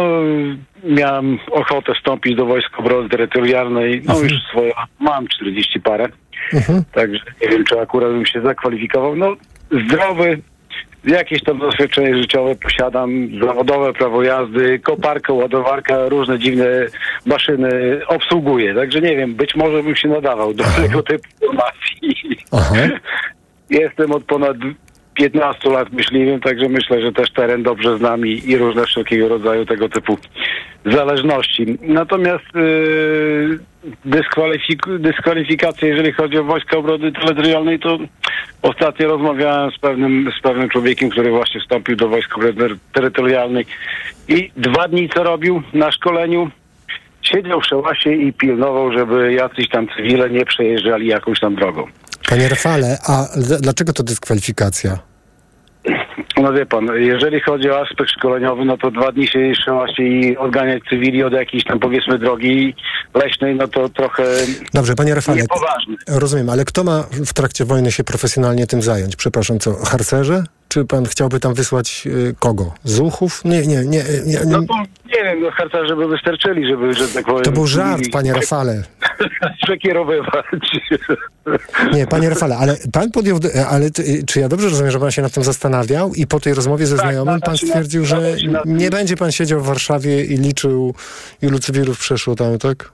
miałem ochotę wstąpić do Wojsk Obrony Terytorialnej, no już swoje, mam 40 parę, Mhm. także nie wiem, czy akurat bym się zakwalifikował. No, zdrowy, jakieś tam doświadczenie życiowe posiadam, zawodowe prawo jazdy, koparkę, ładowarka, różne dziwne maszyny obsługuję. Także nie wiem, być może bym się nadawał do tego typu formacji. Jestem od ponad 15 lat myśliwym, także myślę, że też teren dobrze znam i, i różne wszelkiego rodzaju tego typu zależności. Natomiast yy, dyskwalifik- dyskwalifikacje, jeżeli chodzi o Wojska Obrony Terytorialnej, to ostatnio rozmawiałem z pewnym, z pewnym człowiekiem, który właśnie wstąpił do Wojsk Obrony Terytorialnej i dwa dni co robił na szkoleniu, siedział w szałasie i pilnował, żeby jacyś tam cywile nie przejeżdżali jakąś tam drogą. Panie Rafale, a dlaczego to dyskwalifikacja? No wie pan, jeżeli chodzi o aspekt szkoleniowy, no to dwa dni się się i odganiać cywili od jakiejś tam powiedzmy drogi leśnej, no to trochę Dobrze, panie Rafale, niepoważne. rozumiem, ale kto ma w trakcie wojny się profesjonalnie tym zająć? Przepraszam, co, harcerze? Czy pan chciałby tam wysłać y, kogo? Zuchów? Nie, nie, nie. nie, nie. No to nie wiem, no harcerze by wystarczyli, żeby, że tak powiem... To był żart, panie Rafale. Przekierowywać. Nie, panie Rafale, ale pan podjął, ale ty- czy ja dobrze rozumiem, że pan się nad tym zastanawiał i po tej rozmowie ze znajomym pan stwierdził, że nie będzie pan siedział w Warszawie i liczył, ilu cywilów przeszło tam, tak?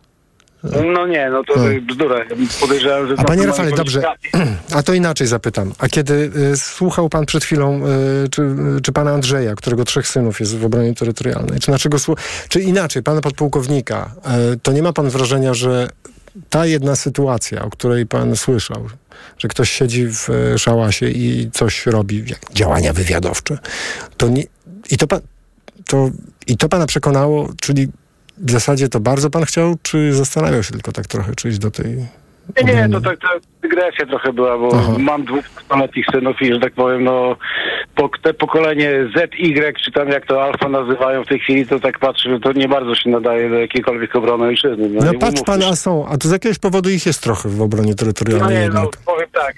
No nie, no to Hmm. bzdura. Podejrzewam, że... A panie Rafale, dobrze, a to inaczej zapytam. A kiedy y, słuchał pan przed chwilą, y, czy, y, czy pana Andrzeja, którego trzech synów jest w obronie terytorialnej, czy czy inaczej, pana podpułkownika, y, to nie ma pan wrażenia, że ta jedna sytuacja, o której pan słyszał, że ktoś siedzi w y, szałasie i coś robi, działania wywiadowcze, to nie, i to pan, to, i to pana przekonało, czyli w zasadzie to bardzo pan chciał, czy zastanawiał się tylko tak trochę, czy iść do tej Nie, to tak to dygresja trochę była, bo mam dwóch nastoletnich synów i, że tak powiem, no po, te pokolenie ZY, czy tam jak to alfa nazywają w tej chwili, to tak patrzę, że to nie bardzo się nadaje do jakiejkolwiek obrony ojczyzny. No, nie patrz pan, a są, a to z jakiegoś powodu ich jest trochę w obronie No terytorialnej nie, jednak. no powiem tak,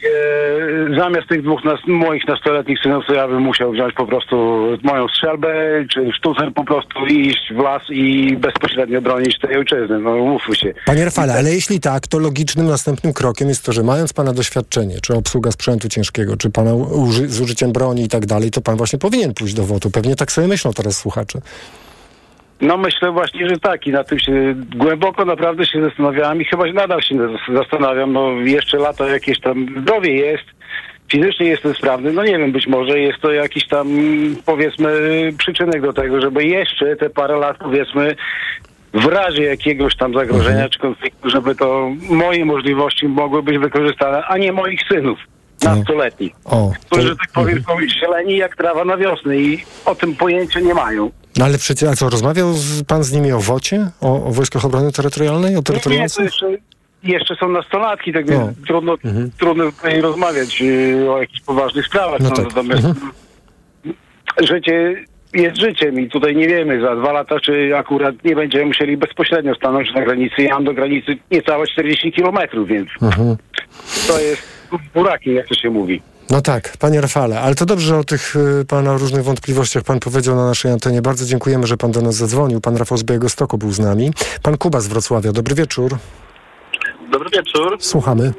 e, zamiast tych dwóch nas, moich nastoletnich synów, to ja bym musiał wziąć po prostu moją strzelbę, czy sztucer po prostu iść w las i bezpośrednio bronić tej ojczyzny, no umówmy się. Panie Rafale, ale jeśli tak, to logicznym następnym krokiem jest to, że mając pana doświadczenie, czy obsługa sprzętu ciężkiego, czy pana uży- z użyciem broni i tak dalej, to pan właśnie powinien pójść do WOT-u. Pewnie tak sobie myślą teraz słuchacze. No myślę właśnie, że tak i na tym się głęboko naprawdę się zastanawiałem i chyba nadal się zastanawiam, no jeszcze lata jakieś tam zdrowie jest, fizycznie jestem sprawny, no nie wiem, być może jest to jakiś tam powiedzmy przyczynek do tego, żeby jeszcze te parę lat powiedzmy w razie jakiegoś tam zagrożenia czy konfliktu, żeby to moje możliwości mogły być wykorzystane, a nie moich synów nastoletnich. O, Którzy, tak powiem, są zieleni jak trawa na wiosnę i o tym pojęcia nie mają. No ale przecież, a co, rozmawiał z, pan z nimi o WOcie? O, o Wojskach Obrony Terytorialnej? O terytorialcach? jeszcze, jeszcze są nastolatki, tak O. więc trudno, trudno tutaj rozmawiać y, o jakichś poważnych sprawach. No No tak. Natomiast życie jest życiem i tutaj nie wiemy za dwa lata, czy akurat nie będziemy musieli bezpośrednio stanąć na granicy. Ja mam do granicy niecałe 40 kilometrów, więc Mhm. to jest burakiem, jak to się mówi. No tak, panie Rafale, ale to dobrze, że o tych y, pana różnych wątpliwościach pan powiedział na naszej antenie. Bardzo dziękujemy, że pan do nas zadzwonił. Pan Rafał z Białegostoku był z nami. Pan Kuba z Wrocławia, dobry wieczór. Dobry wieczór. Słuchamy.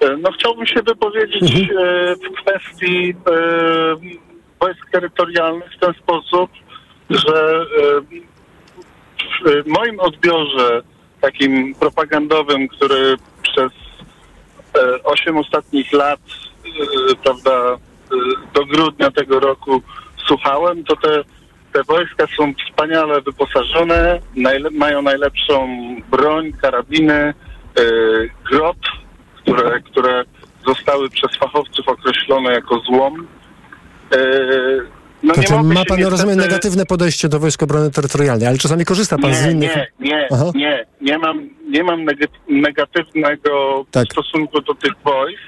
E, No chciałbym się wypowiedzieć e, w kwestii e, wojsk terytorialnych w ten sposób, że e, w moim odbiorze takim propagandowym, który przez e, 8 ostatnich lat, e, prawda, do grudnia tego roku słuchałem, to te, te wojska są wspaniale wyposażone, najle- mają najlepszą broń, karabiny, grot, które, które zostały przez fachowców określone jako złom. E, no Znaczy, ma pan, niestety- rozumiem, negatywne podejście do Wojsk Obrony Terytorialnej, ale czasami korzysta pan z nie, innych... nie, nie, Aha. nie, nie mam, nie mam neg- negatywnego Tak. stosunku do tych wojsk.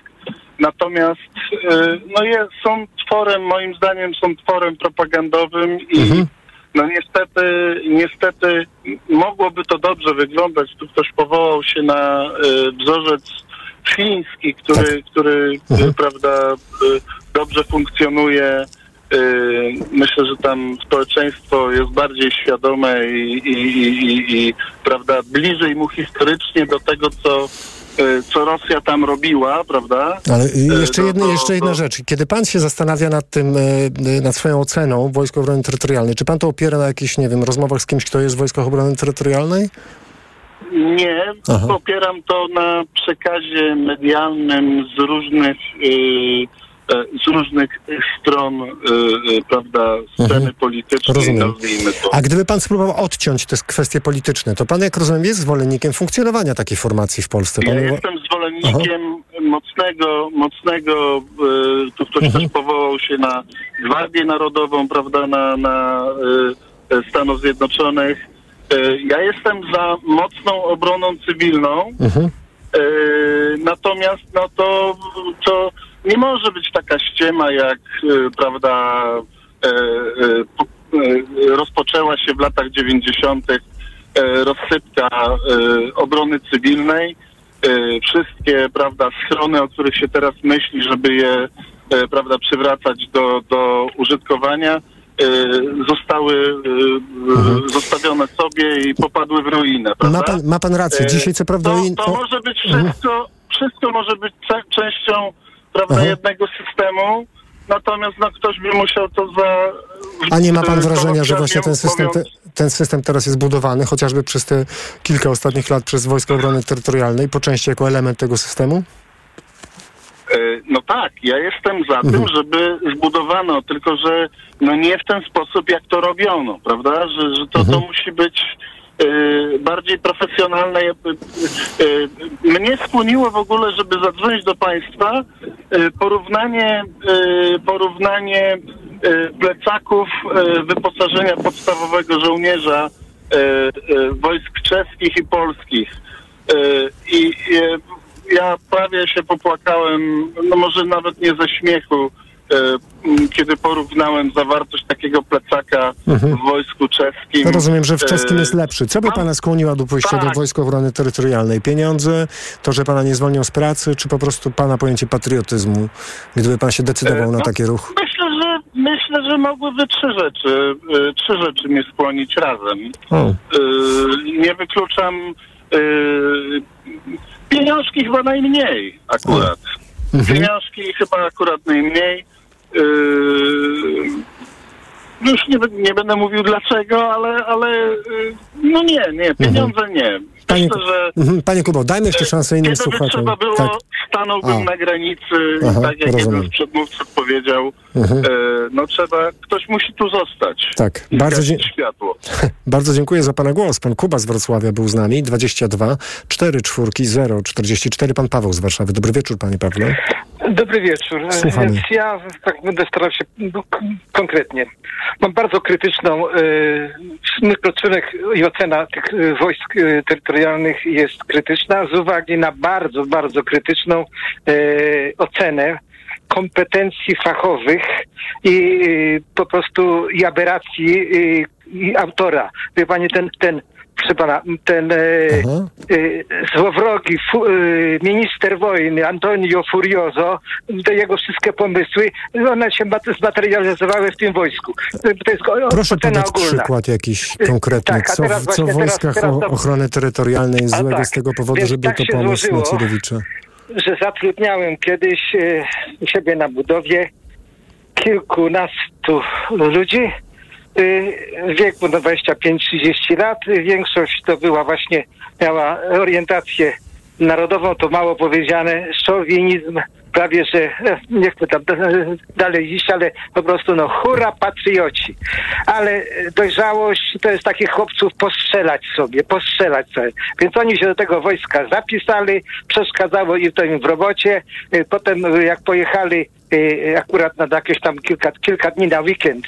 Natomiast y, no jest, są tworem, moim zdaniem są tworem propagandowym i Mhm. no niestety, niestety mogłoby to dobrze wyglądać. Tu ktoś powołał się na y, wzorzec fiński, który, Tak. który Mhm. y, prawda, y, dobrze funkcjonuje. Y, Myślę, że tam społeczeństwo jest bardziej świadome i, i, i, i, prawda, bliżej mu historycznie do tego, co, y, co Rosja tam robiła, prawda? Ale y, jeszcze, E, jedna, to- jeszcze jedna rzecz. Kiedy pan się zastanawia nad tym, e, e, nad swoją oceną Wojsk Obrony Terytorialnej, czy pan to opiera na jakichś, nie wiem, rozmowach z kimś, kto jest w Wojskach Obrony Terytorialnej? Nie, Aha. popieram to na przekazie medialnym z różnych, y, z różnych stron, y, y, prawda, sceny Mhm. politycznej, Rozumiem. nazwijmy to. A gdyby pan spróbował odciąć te kwestie polityczne, to pan, jak rozumiem, jest zwolennikiem funkcjonowania takiej formacji w Polsce. Ja Pan uwa- jestem zwolennikiem mocnego, mocnego, y, tu ktoś Mhm. też powołał się na Gwardię Narodową, prawda, na, na Stanów Zjednoczonych. Ja jestem za mocną obroną cywilną, Mhm. Natomiast no to, to nie może być taka ściema, jak e, prawda e, rozpoczęła się w latach 90. e, rozsypka obrony cywilnej. Wszystkie prawda schrony, o których się teraz myśli, żeby je prawda przywracać do, do użytkowania, zostały e, zostawione sobie i popadły w ruinę. Prawda? Ma pan, ma pan rację. E, Dzisiaj co prawda... To, to może być Mhm. wszystko, wszystko może być częścią prawda, Aha. jednego systemu, natomiast no, ktoś by musiał to za... A nie ma pan e, wrażenia, że właśnie ten system, te, ten system teraz jest budowany, chociażby przez te kilka ostatnich lat przez Wojska Obrony Terytorialnej, po części jako element tego systemu? E, No tak, ja jestem za Mhm. tym, żeby zbudowano, tylko że no nie w ten sposób, jak to robiono, prawda? Że, że to, Mhm. to musi być e, bardziej profesjonalne. E, Mnie skłoniło w ogóle, żeby zadzwonić do państwa porównanie, porównanie plecaków wyposażenia podstawowego żołnierza wojsk czeskich i polskich. I ja prawie się popłakałem, no może nawet nie ze śmiechu, e, kiedy porównałem zawartość takiego plecaka Mhm. w wojsku czeskim. No rozumiem, że w czeskim E, jest lepszy. Co by pana skłoniła do pójścia do tak. Wojsk Obrony Terytorialnej? Pieniądze, to, że pana nie zwolnią z pracy, czy po prostu pana pojęcie patriotyzmu, gdyby pan się decydował E, na no, taki ruch? Myślę, że myślę, że mogłyby trzy rzeczy, trzy rzeczy mnie skłonić razem. O. Nie wykluczam pieniążki chyba najmniej akurat. Mhm. Pieniążki chyba akurat najmniej. E, już nie, nie będę mówił dlaczego, ale, ale e, no nie, nie, pieniądze nie. Panie, Myślę, że Mhm, Panie Kubo, dajmy jeszcze szansę innym Gdyby słuchaczom. trzeba było, Tak. stanąłbym A. na granicy, Aha, tak jak rozumiem. jeden z przedmówców powiedział, Mhm. e, no trzeba, ktoś musi tu zostać. Tak, bardzo, dzie- światło. bardzo dziękuję za pana głos. Pan Kuba z Wrocławia był z nami. 22 4 czwórki 0 44. Pan Paweł z Warszawy. Dobry wieczór, panie Pawle. Dobry wieczór. Słuchamy. Więc ja tak będę starał się no, k- konkretnie. Mam bardzo krytyczną yy, stosunek i ocena tych y, wojsk y, terytorialnych jest krytyczna z uwagi na bardzo, bardzo krytyczną y, ocenę kompetencji fachowych i y, po prostu i aberracji y, i autora. Wie pani, ten, ten proszę pana, ten e, e, złowrogi fu, e, minister wojny Antonio Furioso, te jego wszystkie pomysły, one się mat- zmaterializowały w tym wojsku. To jest Proszę podać ogólna. przykład jakiś konkretny. tak, co, teraz w- co w teraz- wojskach teraz o, to- ochrony terytorialnej jest złego tak, z tego powodu, więc że był tak to złożyło. Macierewicza? że zatrudniałem kiedyś e, u siebie na budowie kilkunastu ludzi e, wieku no 25-30 lat. Większość to była właśnie, miała orientację narodową, to mało powiedziane, szowinizm, prawie że, e, nie chcę tam dalej iść, ale po prostu no hura patrioci. Ale e, dojrzałość to jest takich chłopców postrzelać sobie, postrzelać sobie. Więc oni się do tego wojska zapisali, przeszkadzało im to im w robocie. E, Potem jak pojechali akurat na jakieś tam kilka, kilka dni na weekend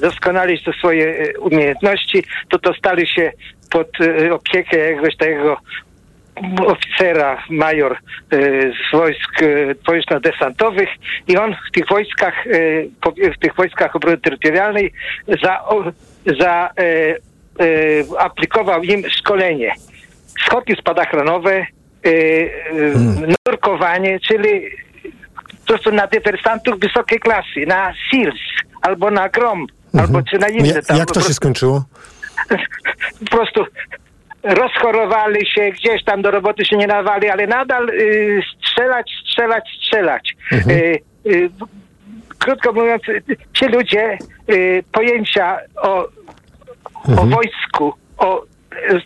doskonalić te swoje umiejętności, to dostali się pod opiekę jakiegoś takiego oficera, major e, z wojsk e, powietrzno-desantowych i on w tych wojskach, e, w tych wojskach obrony terytorialnej za, za e, e, aplikował im szkolenie. Skoki spadochronowe, e, e, nurkowanie, czyli to są na dywersantów wysokiej klasy, na SEALS albo na GROM, albo czy na inne tam. jak to się skończyło? po prostu rozchorowali się, gdzieś tam do roboty się nie nawali, ale nadal y, strzelać, strzelać, strzelać. Mhm. Y, y, krótko mówiąc, ci ludzie y, pojęcia o, o Mhm. wojsku, o,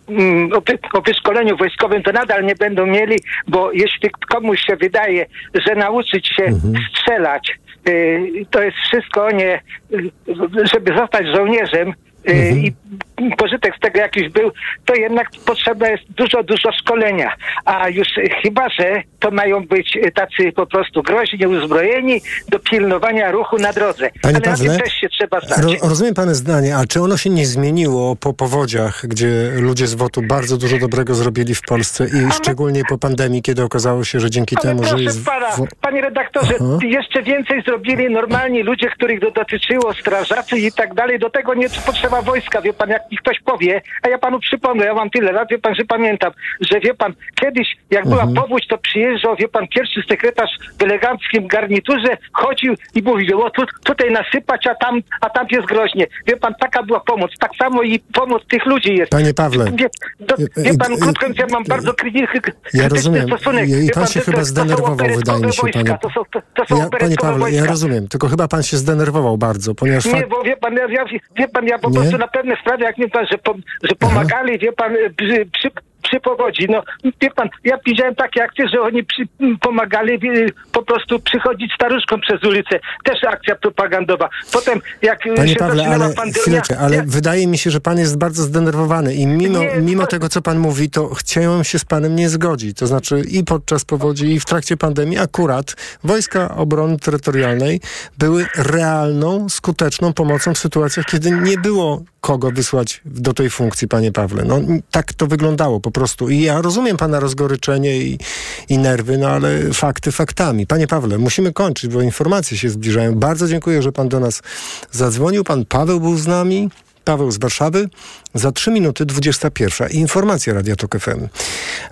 mm, o, o wyszkoleniu wojskowym to nadal nie będą mieli, bo jeśli komuś się wydaje, że nauczyć się Mhm. strzelać, y, to jest wszystko nie, y, żeby zostać żołnierzem, y, i pożytek z tego jakiś był, to jednak potrzebne jest dużo, dużo szkolenia. A już chyba, że to mają być tacy po prostu groźnie uzbrojeni do pilnowania ruchu na drodze. Panie Ale Pawle, na tym też się trzeba znać. ro, rozumiem Pane zdanie, a czy ono się nie zmieniło po powodziach, gdzie ludzie z WOT-u bardzo dużo dobrego zrobili w Polsce i szczególnie po pandemii, kiedy okazało się, że dzięki Ale temu, że jest... pana, panie redaktorze, Aha. jeszcze więcej zrobili normalni ludzie, których dotyczyło, strażacy i tak dalej. Do tego nie potrzeba wojska, wie pan, jak mi ktoś powie, a ja panu przypomnę, ja mam tyle lat, wie pan, że pamiętam, że wie pan, kiedyś jak była Mhm. powódź, to przyjeżdżał, wie pan, pierwszy sekretarz w eleganckim garniturze, chodził i mówił, o tu, tutaj nasypać, a tam, a tam jest groźnie. Wie pan, taka była pomoc. Tak samo i pomoc tych ludzi jest. Panie Pawle, Wie, do, wie pan, y, krótko ja mam bardzo krytyczny, Ja rozumiem. stosunek. I, Wie pan się to- chyba zdenerwował, wydaje mi się, wojska, panie. To są, to, są Ja, panie Pawle, ja wojska. rozumiem, tylko chyba pan się zdenerwował bardzo, ponieważ Nie, fakt... bo wie pan, ja, ja, wie pan, ja po Nie? Prostu na pewne sprawy, jak mi pan, że, pom, że pomagali, wie pan, przy, przy, przy powodzi. No, wie pan, ja widziałem takie akcje, że oni przy, pomagali wie, po prostu przychodzić staruszkom przez ulicę. Też akcja propagandowa. Potem, jak Panie się Pawle, ale pandemia... ale ja, wydaje mi się, że pan jest bardzo zdenerwowany i mimo, Nie, mimo to- tego, co pan mówi, to chciałem się z panem nie zgodzić. To znaczy i podczas powodzi, i w trakcie pandemii akurat Wojska Obrony Terytorialnej były realną, skuteczną pomocą w sytuacjach, kiedy nie było kogo wysłać do tej funkcji, panie Pawle. No tak to wyglądało po prostu. I ja rozumiem pana rozgoryczenie i, i nerwy, no ale fakty faktami. Panie Pawle, musimy kończyć, bo informacje się zbliżają. Bardzo dziękuję, że pan do nas zadzwonił. Pan Paweł był z nami. Paweł z Warszawy. Za 3 minuty 21. Informacja Radia Tok FM.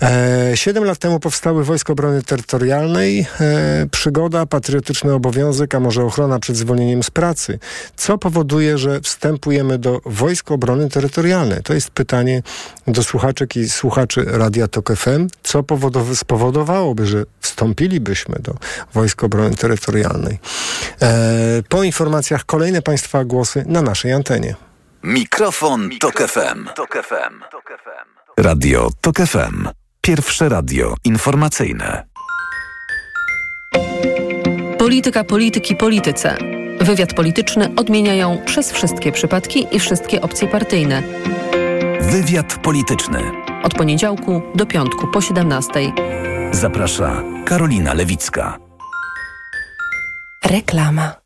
E, Siedem lat temu powstały Wojska Obrony Terytorialnej. E, przygoda, patriotyczny obowiązek, a może ochrona przed zwolnieniem z pracy. Co powoduje, że wstępujemy do Wojsk Obrony Terytorialnej? To jest pytanie do słuchaczek i słuchaczy Radia Tok FM. Co powodow- spowodowałoby, że wstąpilibyśmy do Wojsk Obrony Terytorialnej? E, po informacjach kolejne Państwa głosy na naszej antenie. Mikrofon, Tok FM. Radio Tok FM. Pierwsze radio informacyjne. Polityka, polityki, polityce. Wywiad polityczny odmieniają przez wszystkie przypadki i wszystkie opcje partyjne. Wywiad polityczny. Od poniedziałku do piątku po 17. Zaprasza Karolina Lewicka. Reklama.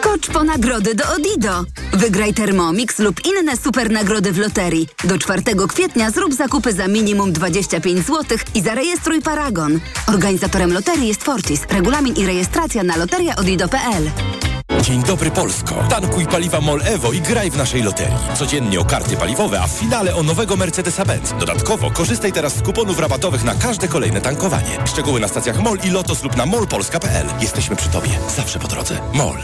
Skocz po nagrody do Odido. Wygraj Thermomix lub inne super nagrody w loterii. Do 4 kwietnia zrób zakupy za minimum 25 zł i zarejestruj Paragon. Organizatorem loterii jest Fortis. Regulamin i rejestracja na loteriaodido.pl. Dzień dobry Polsko. Tankuj paliwa MOL Evo i graj w naszej loterii. Codziennie o karty paliwowe, a w finale o nowego Mercedesa-Benz. Dodatkowo korzystaj teraz z kuponów rabatowych na każde kolejne tankowanie. Szczegóły na stacjach MOL i Lotos lub na molpolska.pl. Jesteśmy przy Tobie. Zawsze po drodze. MOL.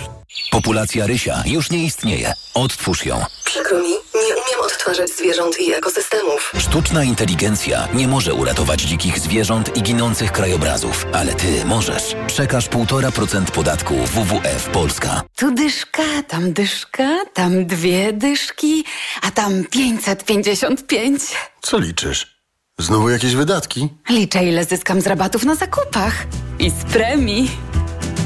Populacja rysia już nie istnieje. Odtwórz ją. Przykro mi, nie umiem odtwarzać zwierząt i ekosystemów. Sztuczna inteligencja nie może uratować dzikich zwierząt i ginących krajobrazów, ale ty możesz. Przekaż 1,5% podatku WWF Polska. Tu dyszka, tam dyszka, tam dwie dyszki, a tam 555. Co liczysz? Znowu jakieś wydatki? Liczę, ile zyskam z rabatów na zakupach. I z premii.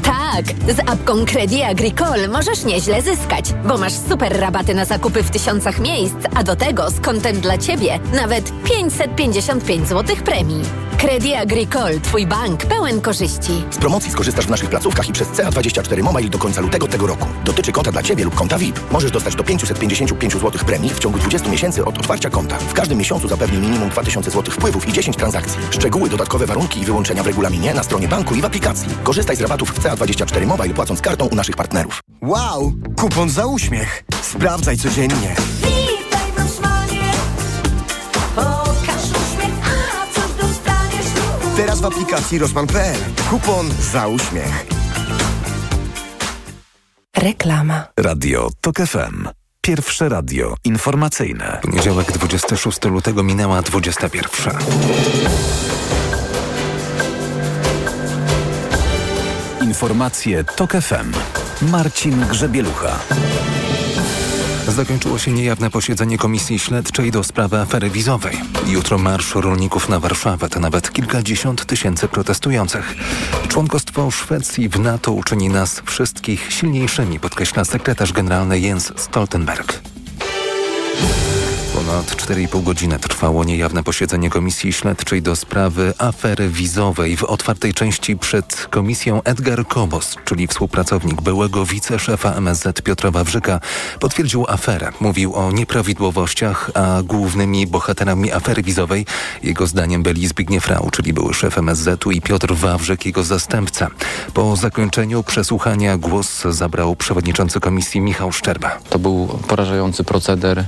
Tak, z apką Credit Agricole możesz nieźle zyskać, bo masz super rabaty na zakupy w tysiącach miejsc, a do tego z kontem dla Ciebie nawet 555 zł premii. Credit Agricole, Twój bank pełen korzyści. Z promocji skorzystasz w naszych placówkach i przez CA24 Mobile do końca lutego tego roku. Dotyczy konta dla Ciebie lub konta VIP. Możesz dostać do 555 zł premii w ciągu 20 miesięcy od otwarcia konta. W każdym miesiącu zapewni minimum 2000 zł wpływów i 10 transakcji. Szczegóły, dodatkowe warunki i wyłączenia w regulaminie na stronie banku i w aplikacji. Korzystaj z rabatów w CA24 Mobile płacąc kartą u naszych partnerów. Wow! Kupon za uśmiech. Sprawdzaj codziennie. Teraz w aplikacji Rosman.pl. Kupon za uśmiech. Reklama. Radio Tok FM. Pierwsze radio informacyjne. Poniedziałek 26 lutego minęła 21. Informacje Tok FM. Marcin Grzebielucha. Zakończyło się niejawne posiedzenie Komisji Śledczej do sprawy afery wizowej. Jutro marsz rolników na Warszawę to nawet kilkadziesiąt tysięcy protestujących. Członkostwo Szwecji w NATO uczyni nas wszystkich silniejszymi, podkreśla sekretarz generalny Jens Stoltenberg. Ponad 4,5 godziny trwało niejawne posiedzenie Komisji Śledczej do sprawy afery wizowej. W otwartej części przed komisją Edgar Kobos, czyli współpracownik byłego wiceszefa MSZ Piotra Wawrzyka, potwierdził aferę. Mówił o nieprawidłowościach, a głównymi bohaterami afery wizowej jego zdaniem byli Zbigniew Rau, czyli były szef MSZ-u i Piotr Wawrzyk, jego zastępca. Po zakończeniu przesłuchania głos zabrał przewodniczący komisji Michał Szczerba. To był porażający proceder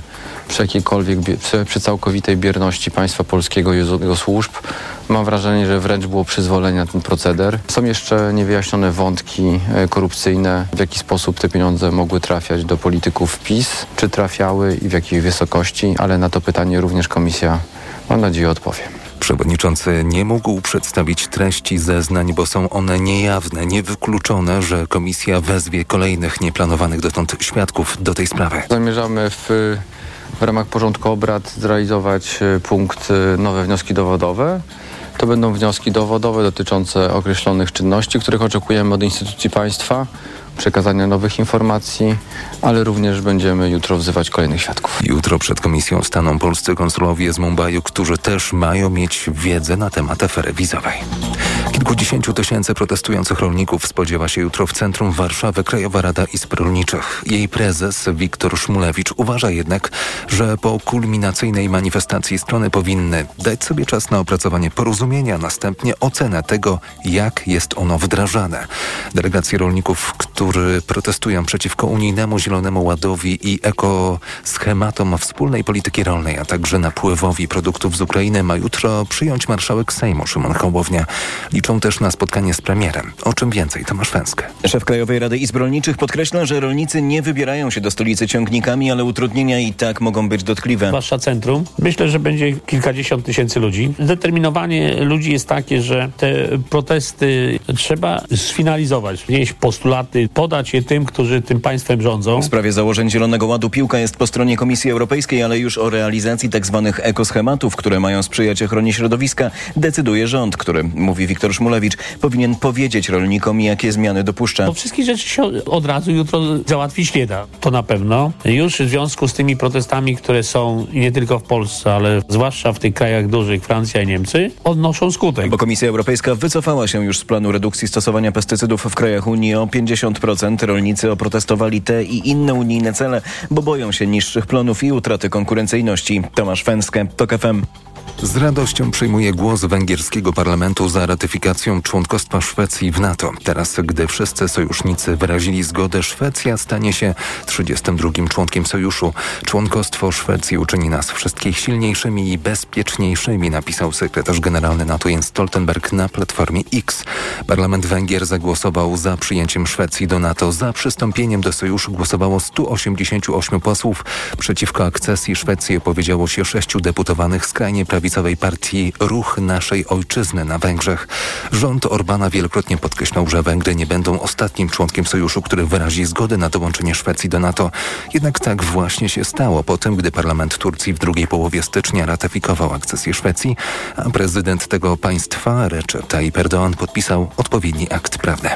przy jakiejkolwiek, przy, przy całkowitej bierności państwa polskiego i jego służb. Mam wrażenie, że wręcz było przyzwolenie na ten proceder. Są jeszcze niewyjaśnione wątki e, korupcyjne, w jaki sposób te pieniądze mogły trafiać do polityków PiS, czy trafiały i w jakiej wysokości, ale na to pytanie również komisja, mam nadzieję, odpowie. Przewodniczący nie mógł przedstawić treści zeznań, bo są one niejawne, niewykluczone, że komisja wezwie kolejnych nieplanowanych dotąd świadków do tej sprawy. Zamierzamy w, w ramach porządku obrad zrealizować e, punkt e, nowe wnioski dowodowe. To będą wnioski dowodowe dotyczące określonych czynności, których oczekujemy od instytucji państwa przekazania nowych informacji, ale również będziemy jutro wzywać kolejnych świadków. Jutro przed komisją staną polscy konsulowie z Mumbaiu, którzy też mają mieć wiedzę na temat afery wizowej. Kilkudziesięciu tysięcy protestujących rolników spodziewa się jutro w centrum Warszawy Krajowa Rada Izb Rolniczych. Jej prezes Wiktor Szmulewicz uważa jednak, że po kulminacyjnej manifestacji strony powinny dać sobie czas na opracowanie porozumienia, następnie ocenę tego, jak jest ono wdrażane. Delegacje rolników, którzy protestują przeciwko unijnemu Zielonemu Ładowi i ekoschematom wspólnej polityki rolnej, a także napływowi produktów z Ukrainy ma jutro przyjąć marszałek Sejmu Szymon Hołownia. Liczą też na spotkanie z premierem. O czym więcej Tomasz Węskę. Szef Krajowej Rady Izb Rolniczych podkreśla, że rolnicy nie wybierają się do stolicy ciągnikami, ale utrudnienia i tak mogą być dotkliwe. Zwłaszcza centrum. Myślę, że będzie kilkadziesiąt tysięcy ludzi. Zdeterminowanie ludzi jest takie, że te protesty trzeba sfinalizować, wnieść postulaty, podać je tym, którzy tym państwem rządzą. W sprawie założeń Zielonego Ładu piłka jest po stronie Komisji Europejskiej, ale już o realizacji tzw. Tak ekoschematów, które mają sprzyjać ochronie środowiska, decyduje rząd, który, mówi Wiktor Szmulewicz, powinien powiedzieć rolnikom, jakie zmiany dopuszcza. Bo wszystkich rzeczy się od razu jutro załatwić nie da. To na pewno. Już w związku z tymi protestami, które są nie tylko w Polsce, ale zwłaszcza w tych krajach dużych, Francja i Niemcy, odnoszą skutek. Bo Komisja Europejska wycofała się już z planu redukcji stosowania pestycydów w krajach Unii o 50%. Rolnicy oprotestowali te i inne unijne cele, bo boją się niższych plonów i utraty konkurencyjności. Tomasz Fęskę, TOK FM. Z radością przyjmuje głos węgierskiego parlamentu za ratyfikacją członkostwa Szwecji w NATO. Teraz, gdy wszyscy sojusznicy wyrazili zgodę, Szwecja stanie się 32 członkiem sojuszu. Członkostwo Szwecji uczyni nas wszystkich silniejszymi i bezpieczniejszymi, napisał sekretarz generalny NATO Jens Stoltenberg na platformie X. Parlament Węgier zagłosował za przyjęciem Szwecji do NATO. Za przystąpieniem do sojuszu głosowało 188 posłów. Przeciwko akcesji Szwecji opowiedziało się sześciu deputowanych skrajnie prawicowej partii Ruch Naszej Ojczyzny na Węgrzech. Rząd Orbana wielokrotnie podkreślał, że Węgry nie będą ostatnim członkiem sojuszu, który wyrazi zgodę na dołączenie Szwecji do NATO. Jednak tak właśnie się stało po tym, gdy parlament Turcji w drugiej połowie stycznia ratyfikował akcesję Szwecji, a prezydent tego państwa, Recep Tayyip Erdoğan, podpisał odpowiedni akt prawny.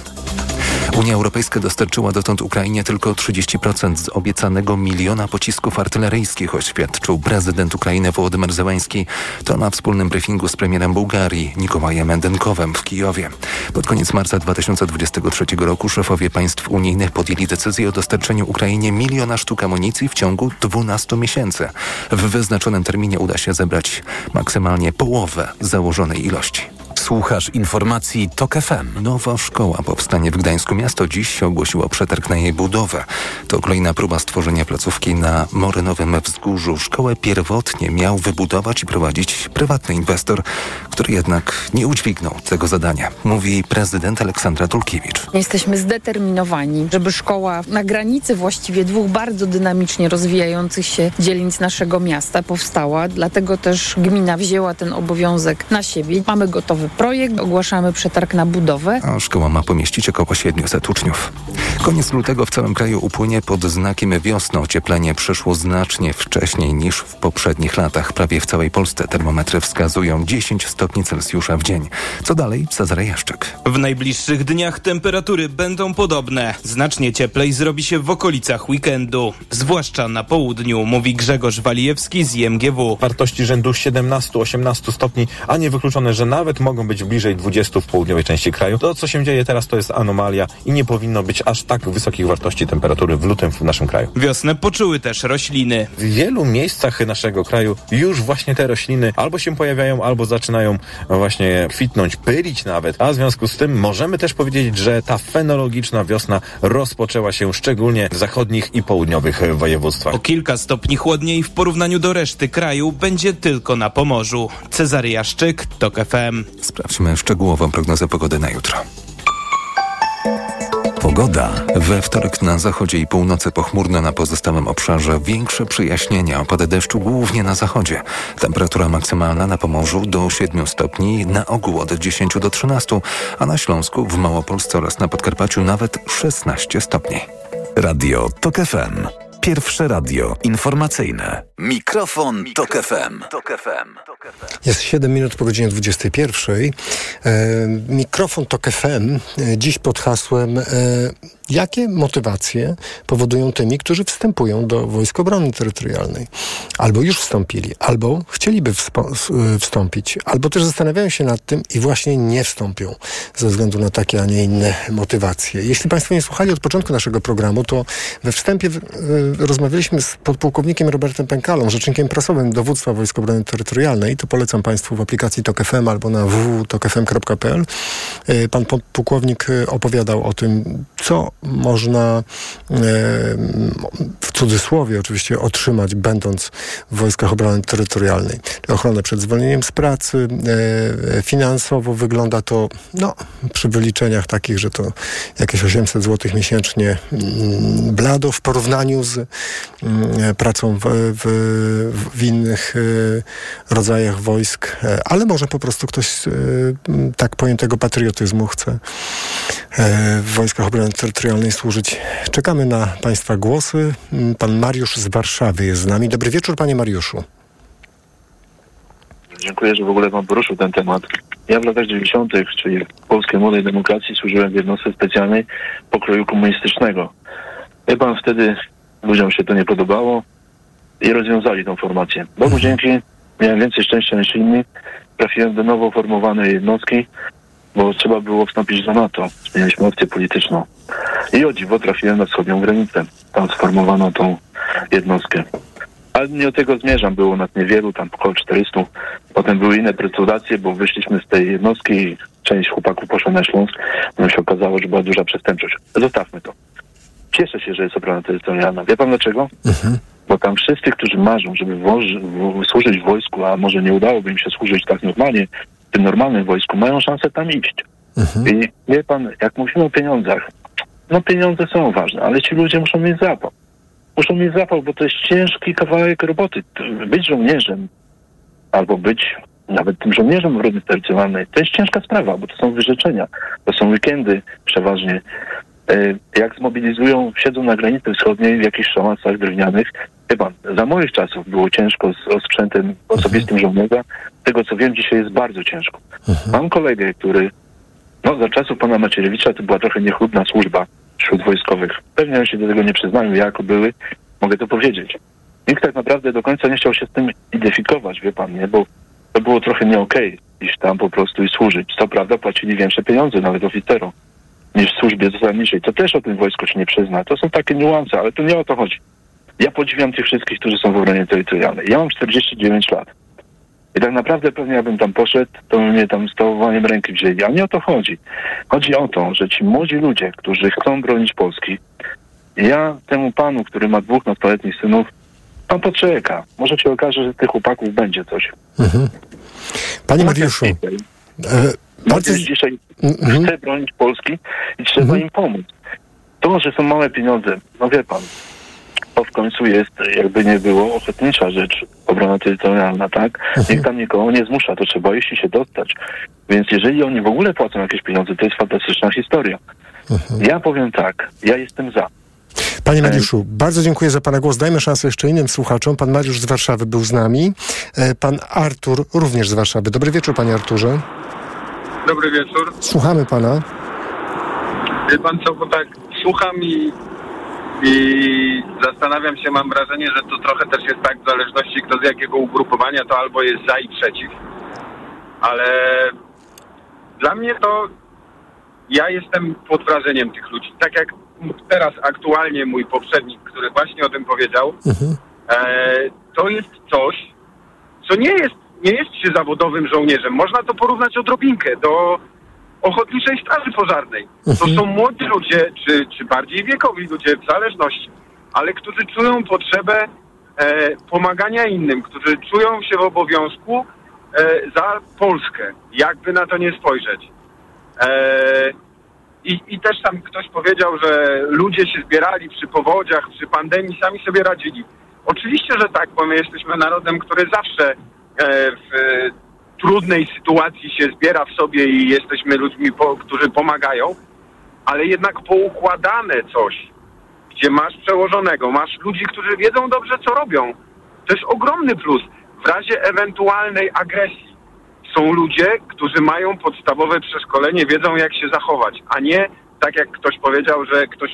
Unia Europejska dostarczyła dotąd Ukrainie tylko 30% z obiecanego miliona pocisków artyleryjskich, oświadczył prezydent Ukrainy Wołodymyr Zełański. To na wspólnym briefingu z premierem Bułgarii Nikołajem Mendenkowem w Kijowie. Pod koniec marca 2023 roku szefowie państw unijnych podjęli decyzję o dostarczeniu Ukrainie miliona sztuk amunicji w ciągu 12 miesięcy. W wyznaczonym terminie uda się zebrać maksymalnie połowę założonej ilości. Słuchasz informacji TOK FM. Nowa szkoła powstanie w Gdańsku. Miasto dziś ogłosiło przetarg na jej budowę. To kolejna próba stworzenia placówki na Morynowym Wzgórzu. Szkołę pierwotnie miał wybudować i prowadzić prywatny inwestor, który jednak nie udźwignął tego zadania, mówi prezydent Aleksandra Tulkiewicz. Jesteśmy zdeterminowani, żeby szkoła na granicy właściwie dwóch bardzo dynamicznie rozwijających się dzielnic naszego miasta powstała. Dlatego też gmina wzięła ten obowiązek na siebie. Mamy gotowy projekt, ogłaszamy przetarg na budowę. A szkoła ma pomieścić około 700 uczniów. Koniec lutego w całym kraju upłynie pod znakiem wiosny. Ocieplenie przyszło znacznie wcześniej niż w poprzednich latach. Prawie w całej Polsce termometry wskazują 10 stopni Celsjusza w dzień. Co dalej? Cezary Jaszczyk. W najbliższych dniach temperatury będą podobne. Znacznie cieplej zrobi się w okolicach weekendu. Zwłaszcza na południu, mówi Grzegorz Walijewski z IMGW. Wartości rzędu 17-18 stopni, a niewykluczone, że nawet mogą być bliżej 20 w południowej części kraju. To, co się dzieje teraz, to jest anomalia i nie powinno być aż tak wysokich wartości temperatury w lutym w naszym kraju. Wiosnę poczuły też rośliny. W wielu miejscach naszego kraju już właśnie te rośliny albo się pojawiają, albo zaczynają właśnie kwitnąć, pylić nawet. A w związku z tym możemy też powiedzieć, że ta fenologiczna wiosna rozpoczęła się szczególnie w zachodnich i południowych województwach. O kilka stopni chłodniej w porównaniu do reszty kraju będzie tylko na Pomorzu. Cezary Jaszczyk, TOK FM. Sprawdźmy szczegółową prognozę pogody na jutro. Pogoda. We wtorek na zachodzie i północy pochmurno na pozostałym obszarze. Większe przyjaśnienia, opady deszczu głównie na zachodzie. Temperatura maksymalna na Pomorzu do 7 stopni, na ogół od 10 do 13, a na Śląsku, w Małopolsce oraz na Podkarpaciu nawet 16 stopni. Radio TOK FM. Pierwsze radio informacyjne. Mikrofon, Tok FM. Jest 7 minut po godzinie 21. E, mikrofon Tok FM e, dziś pod hasłem e, Jakie motywacje powodują tymi, którzy wstępują do Wojsk Obrony Terytorialnej? Albo już wstąpili, albo chcieliby wstąpić, albo też zastanawiają się nad tym i właśnie nie wstąpią ze względu na takie, a nie inne motywacje. Jeśli Państwo nie słuchali od początku naszego programu, to we wstępie rozmawialiśmy z podpułkownikiem Robertem Pękalą, rzecznikiem prasowym dowództwa Wojsk Obrony Terytorialnej. To polecam Państwu w aplikacji TOK FM albo na www.tokfm.pl. Pan pułkownik opowiadał o tym, co można w cudzysłowie oczywiście otrzymać, będąc w Wojskach Obrony Terytorialnej. Ochronę przed zwolnieniem z pracy. Finansowo wygląda to no, przy wyliczeniach takich, że to jakieś 800 zł miesięcznie blado w porównaniu z pracą w, w, w innych rodzajach wojsk, ale może po prostu ktoś tak pojętego patriotyzmu chce w Wojskach Obrony Terytorialnej służyć. Czekamy na Państwa głosy. Pan Mariusz z Warszawy jest z nami. Dobry wieczór, Panie Mariuszu. Dziękuję, że w ogóle Pan poruszył ten temat. Ja w latach 90., czyli w Polskiej Młodej Demokracji służyłem w jednostce specjalnej pokroju komunistycznego. Wie Pan, wtedy ludziom się to nie podobało i rozwiązali tą formację. Bogu dzięki, miałem więcej szczęścia niż inni. Trafiłem do nowo formowanej jednostki, bo trzeba było wstąpić do NATO. Zmienialiśmy opcję polityczną. I o dziwo trafiłem na wschodnią granicę. Tam sformowano tą jednostkę. Ale nie do tego zmierzam. Było nas niewielu, tam około 400. Potem były inne proceduracje, bo wyszliśmy z tej jednostki i część chłopaków poszła na Śląsk. No się okazało, że była duża przestępczość. Zostawmy to. Cieszę się, że jest obrona terytorialna. Wie pan dlaczego? Mhm. Bo tam wszyscy, którzy marzą, żeby włoży, w, służyć w wojsku, a może nie udałoby im się służyć tak normalnie, tym normalnym wojsku, mają szansę tam iść. Mhm. I wie pan, jak mówimy o pieniądzach, no pieniądze są ważne, ale ci ludzie muszą mieć zapał. Muszą mieć zapał, bo to jest ciężki kawałek roboty. Być żołnierzem albo być nawet tym żołnierzem obrony terytorialnej, to jest ciężka sprawa, bo to są wyrzeczenia, to są weekendy przeważnie. Jak zmobilizują, siedzą na granicy wschodniej w jakichś szałasach drewnianych. Chyba za moich czasów było ciężko z osprzętem osobistym żołnierza. Z tego co wiem, dzisiaj jest bardzo ciężko. Mam kolegę, który no, za czasów pana Macierewicza to była trochę niechlubna służba wśród wojskowych. Pewnie się do tego nie przyznają, jak były. Mogę to powiedzieć. Nikt tak naprawdę do końca nie chciał się z tym identyfikować, wie pan, nie? Bo to było trochę nie okej, okay, iść tam po prostu i służyć. Co prawda płacili większe pieniądze, nawet oficerom, niż w służbie zasadniczej. To też o tym wojsku się nie przyzna. To są takie niuanse, ale to nie o to chodzi. Ja podziwiam tych wszystkich, którzy są w obronie terytorialnej. Ja mam 49 lat. I tak naprawdę pewnie jakbym tam poszedł, to mnie tam z całowaniem ręki wzięli. Ale nie o to chodzi. Chodzi o to, że ci młodzi ludzie, którzy chcą bronić Polski, ja temu panu, który ma dwóch nastoletnich synów, pan poczeka. Może się okaże, że tych chłopaków będzie coś. Mhm. Panie Mariuszu, e, bardzo... dzisiaj Mhm. chce bronić Polski i trzeba im pomóc. To, że są małe pieniądze, no wie pan, to w końcu jest, jakby nie było, ochotnicza rzecz, obrona terytorialna, tak? Nikt tam nikogo nie zmusza, to trzeba jeśli się dostać. Więc jeżeli oni w ogóle płacą jakieś pieniądze, to jest fantastyczna historia. Ja powiem tak, ja jestem za. Panie Mariuszu, bardzo dziękuję za Pana głos. Dajmy szansę jeszcze innym słuchaczom. Pan Mariusz z Warszawy był z nami. E, Pan Artur również z Warszawy. Dobry wieczór, Panie Arturze. Dobry wieczór. Słuchamy Pana. Wie pan co, bo tak słucham i, i zastanawiam się, mam wrażenie, że to trochę też jest tak w zależności kto z jakiego ugrupowania, to albo jest za i przeciw. Ale dla mnie to ja jestem pod wrażeniem tych ludzi. Tak jak teraz aktualnie mój poprzednik, który właśnie o tym powiedział, e, to jest coś, co nie jest, nie jest się zawodowym żołnierzem. Można to porównać odrobinkę do Ochotniczej Straży Pożarnej. To są młodzi ludzie, czy, czy bardziej wiekowi ludzie, w zależności, ale którzy czują potrzebę e, pomagania innym, którzy czują się w obowiązku e, za Polskę, jakby na to nie spojrzeć. E, i, I też tam ktoś powiedział, że ludzie się zbierali przy powodziach, przy pandemii, sami sobie radzili. Oczywiście, że tak, bo my jesteśmy narodem, który zawsze e, w trudnej sytuacji się zbiera w sobie i jesteśmy ludźmi, po, którzy pomagają, ale jednak poukładane coś, gdzie masz przełożonego, masz ludzi, którzy wiedzą dobrze, co robią. To jest ogromny plus. W razie ewentualnej agresji są ludzie, którzy mają podstawowe przeszkolenie, wiedzą jak się zachować, a nie tak jak ktoś powiedział, że ktoś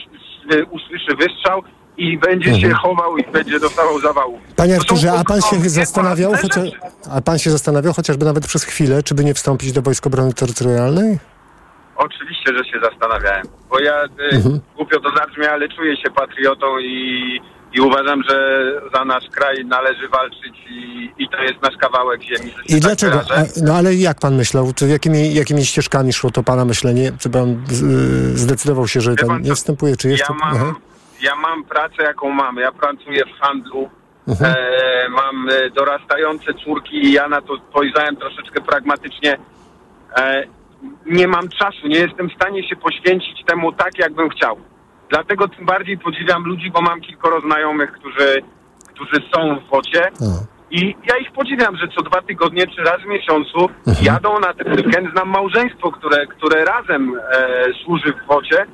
usłyszy wystrzał i będzie Mhm. się chował i będzie dostawał zawału. Panie Arturze, a pan się zastanawiał, chociaż, a pan się zastanawiał chociażby nawet przez chwilę, czy by nie wstąpić do Wojsk Obrony Terytorialnej? Oczywiście, że się zastanawiałem, bo ja y, Mhm. głupio to zabrzmi, ale czuję się patriotą i, i uważam, że za nasz kraj należy walczyć i, i to jest nasz kawałek ziemi. I tak dlaczego? A, no ale jak pan myślał? Czy jakimi, jakimi ścieżkami szło to pana myślenie? Czy pan z, zdecydował się, że pan nie wstępuje, czy jeszcze? Ja mam, Aha. Ja mam pracę, jaką mam. Ja pracuję w handlu. Mhm. E, mam e, dorastające córki i ja na to spojrzałem troszeczkę pragmatycznie. E, nie mam czasu, nie jestem w stanie się poświęcić temu tak, jakbym chciał. Dlatego tym bardziej podziwiam ludzi, bo mam kilkoro znajomych, którzy, którzy są w wocie. I ja ich podziwiam, że co dwa tygodnie czy raz w miesiącu Mhm. jadą na ten weekend. Znam małżeństwo, które, które razem e, służy w wocie.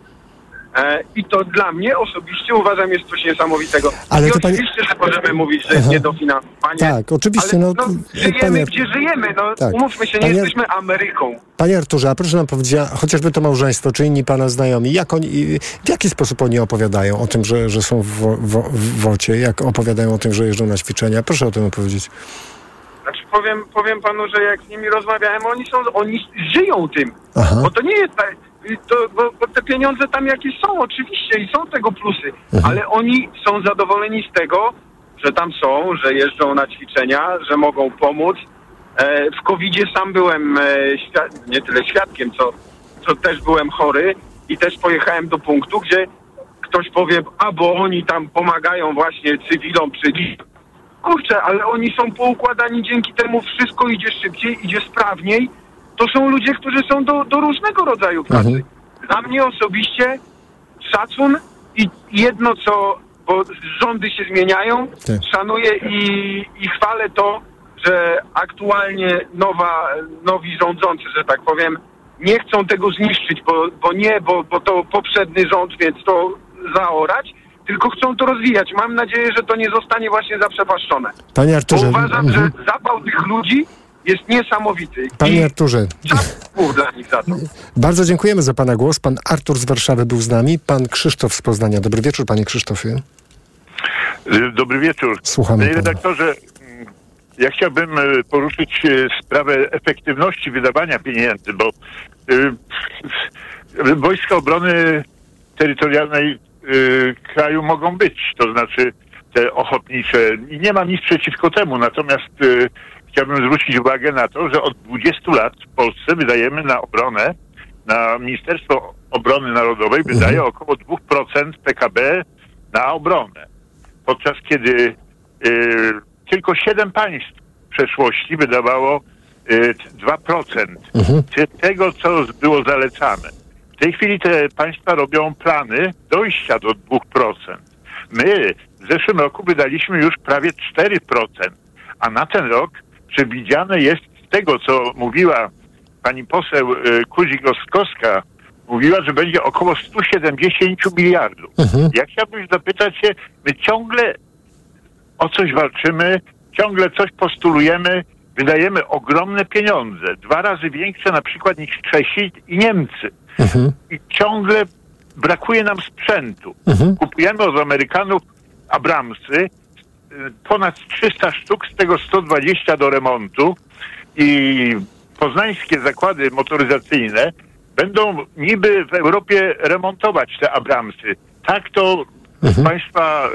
E, I to dla mnie osobiście uważam jest coś niesamowitego. Ale I oczywiście, że możemy mówić, że jest niedofinansowanie. Tak, oczywiście, Ale, no, no, żyjemy, panie- gdzie żyjemy. No, Tak. Umówmy się, nie Panie- jesteśmy Ameryką. Panie Arturze, a proszę nam powiedzieć, chociażby to małżeństwo, czy inni pana znajomi, jak oni, i w jaki sposób oni opowiadają o tym, że, że są w, wo, w wocie? Jak opowiadają o tym, że jeżdżą na ćwiczenia? Proszę o tym opowiedzieć. Znaczy powiem, powiem panu, że jak z nimi rozmawiałem, oni są, oni żyją tym. Aha. Bo to nie jest tak, to, bo, bo te pieniądze tam jakieś są oczywiście i są tego plusy, ale oni są zadowoleni z tego, że tam są, że jeżdżą na ćwiczenia, że mogą pomóc. E, w covid sam byłem e, nie tyle świadkiem, co, co też byłem chory i też pojechałem do punktu, gdzie ktoś powie, a bo oni tam pomagają właśnie cywilom przy Kurczę, ale oni są poukładani, dzięki temu wszystko idzie szybciej, idzie sprawniej. To są ludzie, którzy są do, do różnego rodzaju pracy. Dla mnie osobiście szacun i jedno co, bo rządy się zmieniają, Tak. szanuję i, i chwalę to, że aktualnie nowa, nowi rządzący, że tak powiem, nie chcą tego zniszczyć, bo, bo nie, bo, bo to poprzedni rząd, więc to zaorać, tylko chcą to rozwijać. Mam nadzieję, że to nie zostanie właśnie zaprzepaszczone. Panie Bo Arturze, uważam, mhm. że zapał tych ludzi jest niesamowity. Panie Arturze, Mów dla nich za to. bardzo dziękujemy za pana głos. Pan Artur z Warszawy był z nami, pan Krzysztof z Poznania. Dobry wieczór, panie Krzysztofie. Y, Dobry wieczór. Słuchamy Panie redaktorze, mm, ja chciałbym y, poruszyć y, sprawę efektywności wydawania pieniędzy, bo Wojska Obrony Terytorialnej kraju mogą być, to znaczy te ochotnicze. I nie mam nic przeciwko temu, natomiast y, chciałbym zwrócić uwagę na to, że od 20 lat w Polsce wydajemy na obronę, na Ministerstwo Obrony Narodowej wydaje około 2% PKB na obronę podczas kiedy y, tylko 7 państw w przeszłości wydawało y, 2% ty- tego, co było zalecane. W tej chwili te państwa robią plany dojścia do 2%. My w zeszłym roku wydaliśmy już prawie 4%, a na ten rok przewidziane jest z tego, co mówiła pani poseł y, Kuzik-Oskowska mówiła, że będzie około 170 miliardów. Mhm. Ja chciałbym zapytać się, my ciągle o coś walczymy, ciągle coś postulujemy, wydajemy ogromne pieniądze, dwa razy większe na przykład niż Czesi i Niemcy. Mhm. I ciągle brakuje nam sprzętu. Mhm. Kupujemy od Amerykanów Abramsy, ponad 300 sztuk, z tego 120 do remontu i poznańskie zakłady motoryzacyjne będą niby w Europie remontować te Abramsy. Tak to w Państwa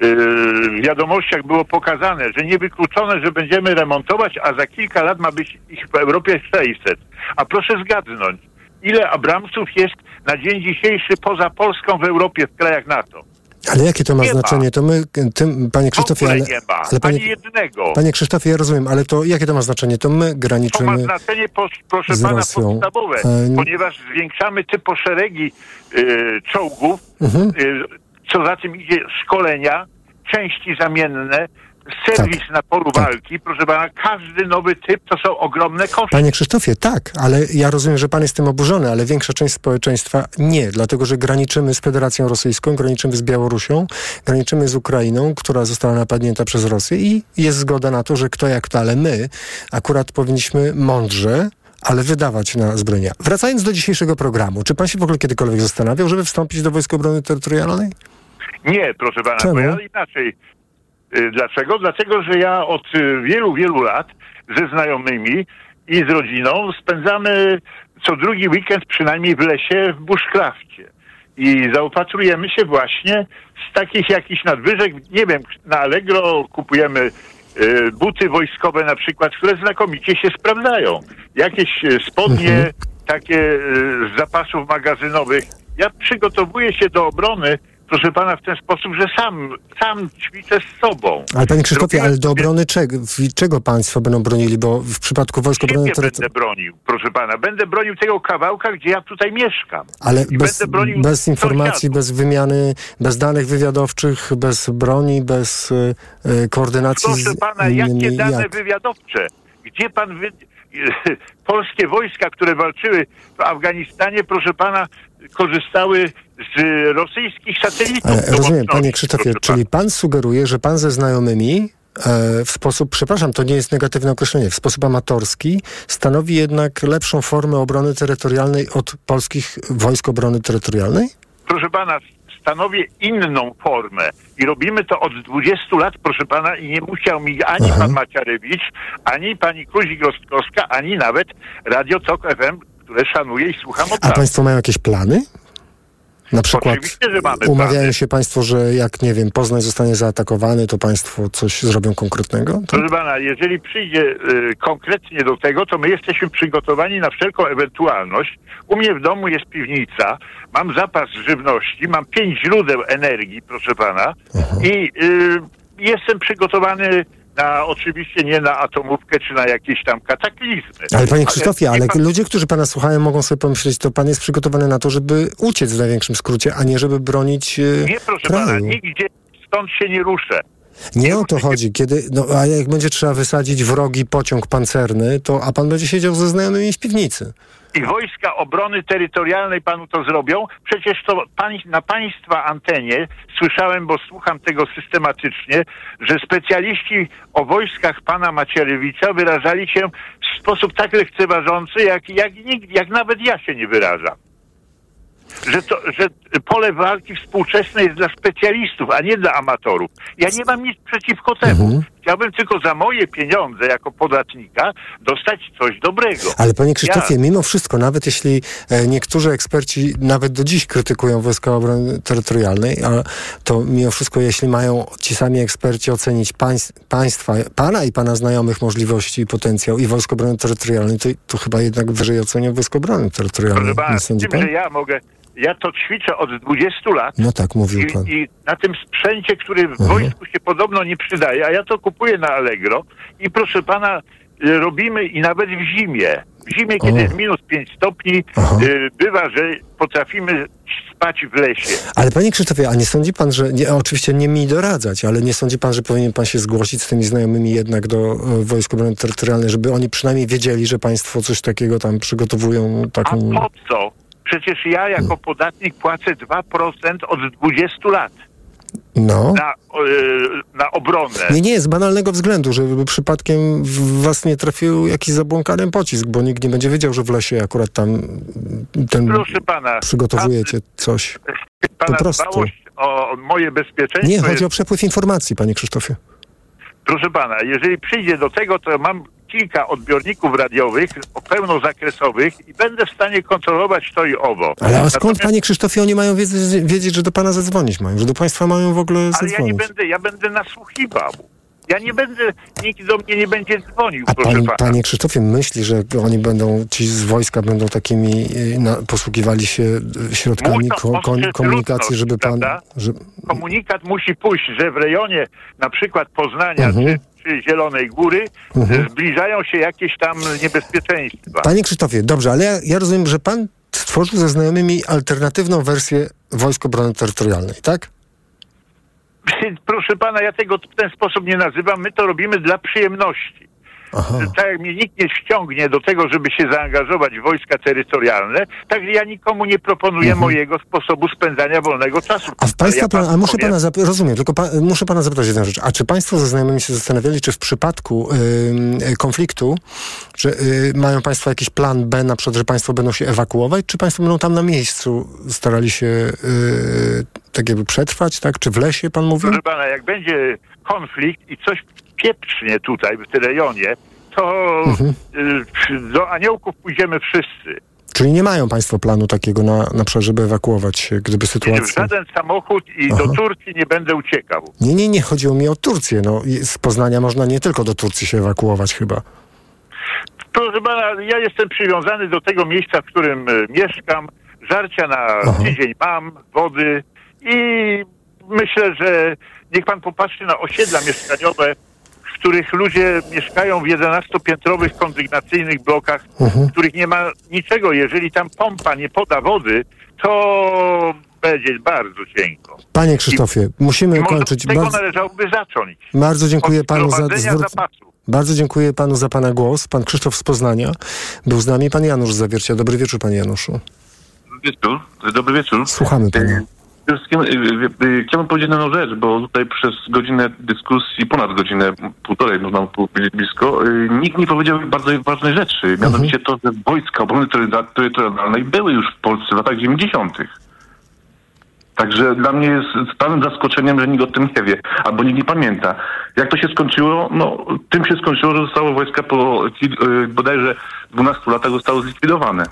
y, y, wiadomościach było pokazane, że niewykluczone, że będziemy remontować, a za kilka lat ma być ich w Europie 600. A proszę zgadnąć, ile Abramsów jest na dzień dzisiejszy poza Polską w Europie, w krajach NATO? Ale jakie to ma Nie ma. znaczenie? To my, tym, panie Krzysztofie, ale, nie ma, ale panie, ani jednego. panie Krzysztofie, ja rozumiem, ale to jakie to ma znaczenie? To my To ma graniczymy znaczenie, po, proszę z pana, Rosją. podstawowe, E, ponieważ zwiększamy typo szeregi y, czołgów, Mhm. y, co za tym idzie szkolenia, części zamienne, serwis Tak. na polu walki. Proszę pana, każdy nowy typ to są ogromne koszty. Panie Krzysztofie, tak, ale ja rozumiem, że pan jest tym oburzony, ale większa część społeczeństwa nie, dlatego że graniczymy z Federacją Rosyjską, graniczymy z Białorusią, graniczymy z Ukrainą, która została napadnięta przez Rosję i jest zgoda na to, że kto jak to, ale my akurat powinniśmy mądrze ale wydawać na zbrojenia. Wracając do dzisiejszego programu, czy pan się w ogóle kiedykolwiek zastanawiał, żeby wstąpić do Wojsk Obrony Terytorialnej? Nie, proszę pana, Czemu? bo ja inaczej. Y, Dlaczego? Dlatego, że ja od y, wielu, wielu lat ze znajomymi i z rodziną spędzamy co drugi weekend przynajmniej w lesie w bushcrafcie. I zaopatrujemy się właśnie z takich jakichś nadwyżek, nie wiem, na Allegro kupujemy y, buty wojskowe na przykład, które znakomicie się sprawdzają. Jakieś spodnie takie y, z zapasów magazynowych. Ja przygotowuję się do obrony, proszę pana, w ten sposób, że sam, sam ćwiczę z sobą. Ale panie Krzysztofie, ale do obrony czego, czego państwo będą bronili, bo w przypadku Wojsk Obrony Nie Terytorialnej... będę bronił, proszę pana. Będę bronił tego kawałka, gdzie ja tutaj mieszkam. Ale I bez, bez informacji, bez wymiany, bez danych wywiadowczych, bez broni, bez e, koordynacji Proszę z pana, innymi. jakie dane jak? wywiadowcze? Gdzie pan wy... Polskie wojska, które walczyły w Afganistanie, proszę pana, korzystały z rosyjskich satelitów. Do rozumiem, panie Krzysztofie, czyli pan sugeruje, że pan ze znajomymi e, w sposób, przepraszam, to nie jest negatywne określenie, w sposób amatorski stanowi jednak lepszą formę obrony terytorialnej od polskich wojsk obrony terytorialnej? proszę pana, stanowię inną formę i robimy to od 20 lat, proszę pana, i nie musiał mi ani pan Maciarewicz, ani pani Kuzik-Rostkowska, ani nawet Radio Tok FM, które szanuję i słucham od A lat. państwo mają jakieś plany? Na przykład Oczywiście, że mamy umawiają plany. się państwo, że jak, nie wiem, Poznań zostanie zaatakowany, to państwo coś zrobią konkretnego? To... Proszę pana, jeżeli przyjdzie y, konkretnie do tego, to my jesteśmy przygotowani na wszelką ewentualność. U mnie w domu jest piwnica, mam zapas żywności, mam pięć źródeł energii, proszę pana, i y, jestem przygotowany na oczywiście nie na atomówkę czy na jakieś tam kataklizmy. Ale panie Krzysztofie, ale pan- ludzie, którzy pana słuchają, mogą sobie pomyśleć, to pan jest przygotowany na to, żeby uciec w największym skrócie, a nie żeby bronić e, Nie, proszę kraju. pana, nigdzie stąd się nie ruszę. Nie o to chodzi. Kiedy, no, a jak będzie trzeba wysadzić wrogi pociąg pancerny, to a pan będzie siedział ze znajomymi w piwnicy. I wojska obrony terytorialnej panu to zrobią? Przecież to pań, na państwa antenie słyszałem, bo słucham tego systematycznie, że specjaliści o wojskach pana Macierewicza wyrażali się w sposób tak lekceważący, jak, jak nikt, jak nawet ja się nie wyrażam. Że, to, że pole walki współczesne jest dla specjalistów, a nie dla amatorów. Ja nie mam nic przeciwko temu. Mhm. Chciałbym tylko za moje pieniądze jako podatnika dostać coś dobrego. Ale panie Krzysztofie, Ja- mimo wszystko, nawet jeśli e, niektórzy eksperci nawet do dziś krytykują Wojska Obrony Terytorialnej, to mimo wszystko, jeśli mają ci sami eksperci ocenić państ, państwa, pana i pana znajomych możliwości i potencjał i Wojsk Obrony Terytorialnej, to, to chyba jednak wyżej ocenią Wojsk Obrony Terytorialnej. Proszę pana, tym, że ja mogę, ja to ćwiczę od 20 lat No tak, mówił pan. i, i na tym sprzęcie, który w wojsku się podobno nie przydaje, a ja to kupuję na Allegro i proszę pana, y, robimy i nawet w zimie. W zimie, kiedy O. jest minus 5 stopni, y, bywa, że potrafimy spać w lesie. Ale panie Krzysztofie, a nie sądzi pan, że, nie, oczywiście nie mi doradzać, ale nie sądzi pan, że powinien pan się zgłosić z tymi znajomymi jednak do e, Wojsk Obrony Terytorialnej, żeby oni przynajmniej wiedzieli, że państwo coś takiego tam przygotowują, A taką... po co? Przecież ja jako podatnik płacę 2% od 20 lat No. na, e, na obronę. Nie, nie, z banalnego względu, żeby przypadkiem w was nie trafił jakiś zabłąkany pocisk, bo nikt nie będzie wiedział, że w lesie akurat tam ten Proszę pana, przygotowujecie coś. pana po prostu. o moje bezpieczeństwo Nie, jest chodzi o przepływ informacji, panie Krzysztofie. Proszę pana, jeżeli przyjdzie do tego, to mam kilka odbiorników radiowych pełnozakresowych i będę w stanie kontrolować to i owo. Ale a skąd, Natomiast- panie Krzysztofie, oni mają wiedzieć, wiedzieć, że do pana zadzwonić mają, że do państwa mają w ogóle Ale ja nie zadzwonić? będę, ja będę nasłuchiwał. Ja nie będę, nikt do mnie nie będzie dzwonił, A proszę pani, pana. panie Krzysztofie, myśli, że oni będą, ci z wojska będą takimi, y, na, posługiwali się y, środkami ko, kon, komunikacji, żeby pan... Że, Komunikat musi pójść, że w rejonie na przykład Poznania Mhm. czy, czy Zielonej Góry Mhm. e, zbliżają się jakieś tam niebezpieczeństwa. Panie Krzysztofie, dobrze, ale ja, ja rozumiem, że pan stworzył ze znajomymi alternatywną wersję Wojsk Obrony Terytorialnej, tak? Proszę pana, ja tego w ten sposób nie nazywam. My to robimy dla przyjemności. Tak jak mnie nikt nie ściągnie do tego, żeby się zaangażować w wojska terytorialne, tak ja nikomu nie proponuję mojego sposobu spędzania wolnego czasu. Mhm. A w państwa ja panu a muszę pana, zap- rozumiem, tylko pa, muszę pana zapytać jedną rzecz. A czy państwo ze znajomymi się zastanawiali, czy w przypadku ym, y, konfliktu, że y, mają państwo jakiś plan B, na przykład, że państwo będą się ewakuować, czy państwo będą tam na miejscu starali się y, tak jakby przetrwać, tak? Czy w lesie pan mówił? Proszę pana, jak będzie konflikt i coś pieprznie tutaj w tym rejonie, to Mhm. y, do aniołków pójdziemy wszyscy. Czyli nie mają państwo planu takiego na, na przykład, żeby ewakuować się, gdyby sytuacja... żaden samochód i Aha. do Turcji nie będę uciekał. Nie, nie, nie, chodziło mi o Turcję. No, z Poznania można nie tylko do Turcji się ewakuować chyba. Proszę pana, ja jestem przywiązany do tego miejsca, w którym e, mieszkam. Żarcia na tydzień mam, wody i myślę, że niech pan popatrzy na osiedla mieszkaniowe, których ludzie mieszkają w 11-piętrowych kondygnacyjnych blokach, Mhm. w których nie ma niczego. Jeżeli tam pompa nie poda wody, to będzie bardzo cienko. Panie Krzysztofie, musimy I kończyć. tego Bardzo, należałoby zacząć. bardzo dziękuję Od panu za zwrót. zapasu. Bardzo dziękuję panu za pana głos. Pan Krzysztof z Poznania. Był z nami pan Janusz z Zawiercia. Dobry wieczór, panie Januszu. wieczór, dobry wieczór. Słuchamy pana. Przede wszystkim y, y, y, chciałbym powiedzieć jedną rzecz, bo tutaj przez godzinę dyskusji, ponad godzinę, półtorej, można powiedzieć blisko, nikt nie powiedział bardzo ważnej rzeczy. Mianowicie to, że wojska obrony terytorialnej były już w Polsce w latach 90. Także dla mnie jest stałym zaskoczeniem, że nikt o tym nie wie, albo nikt nie pamięta. Jak to się skończyło? No, tym się skończyło, że zostały wojska po bodajże 12 latach zostały zlikwidowane.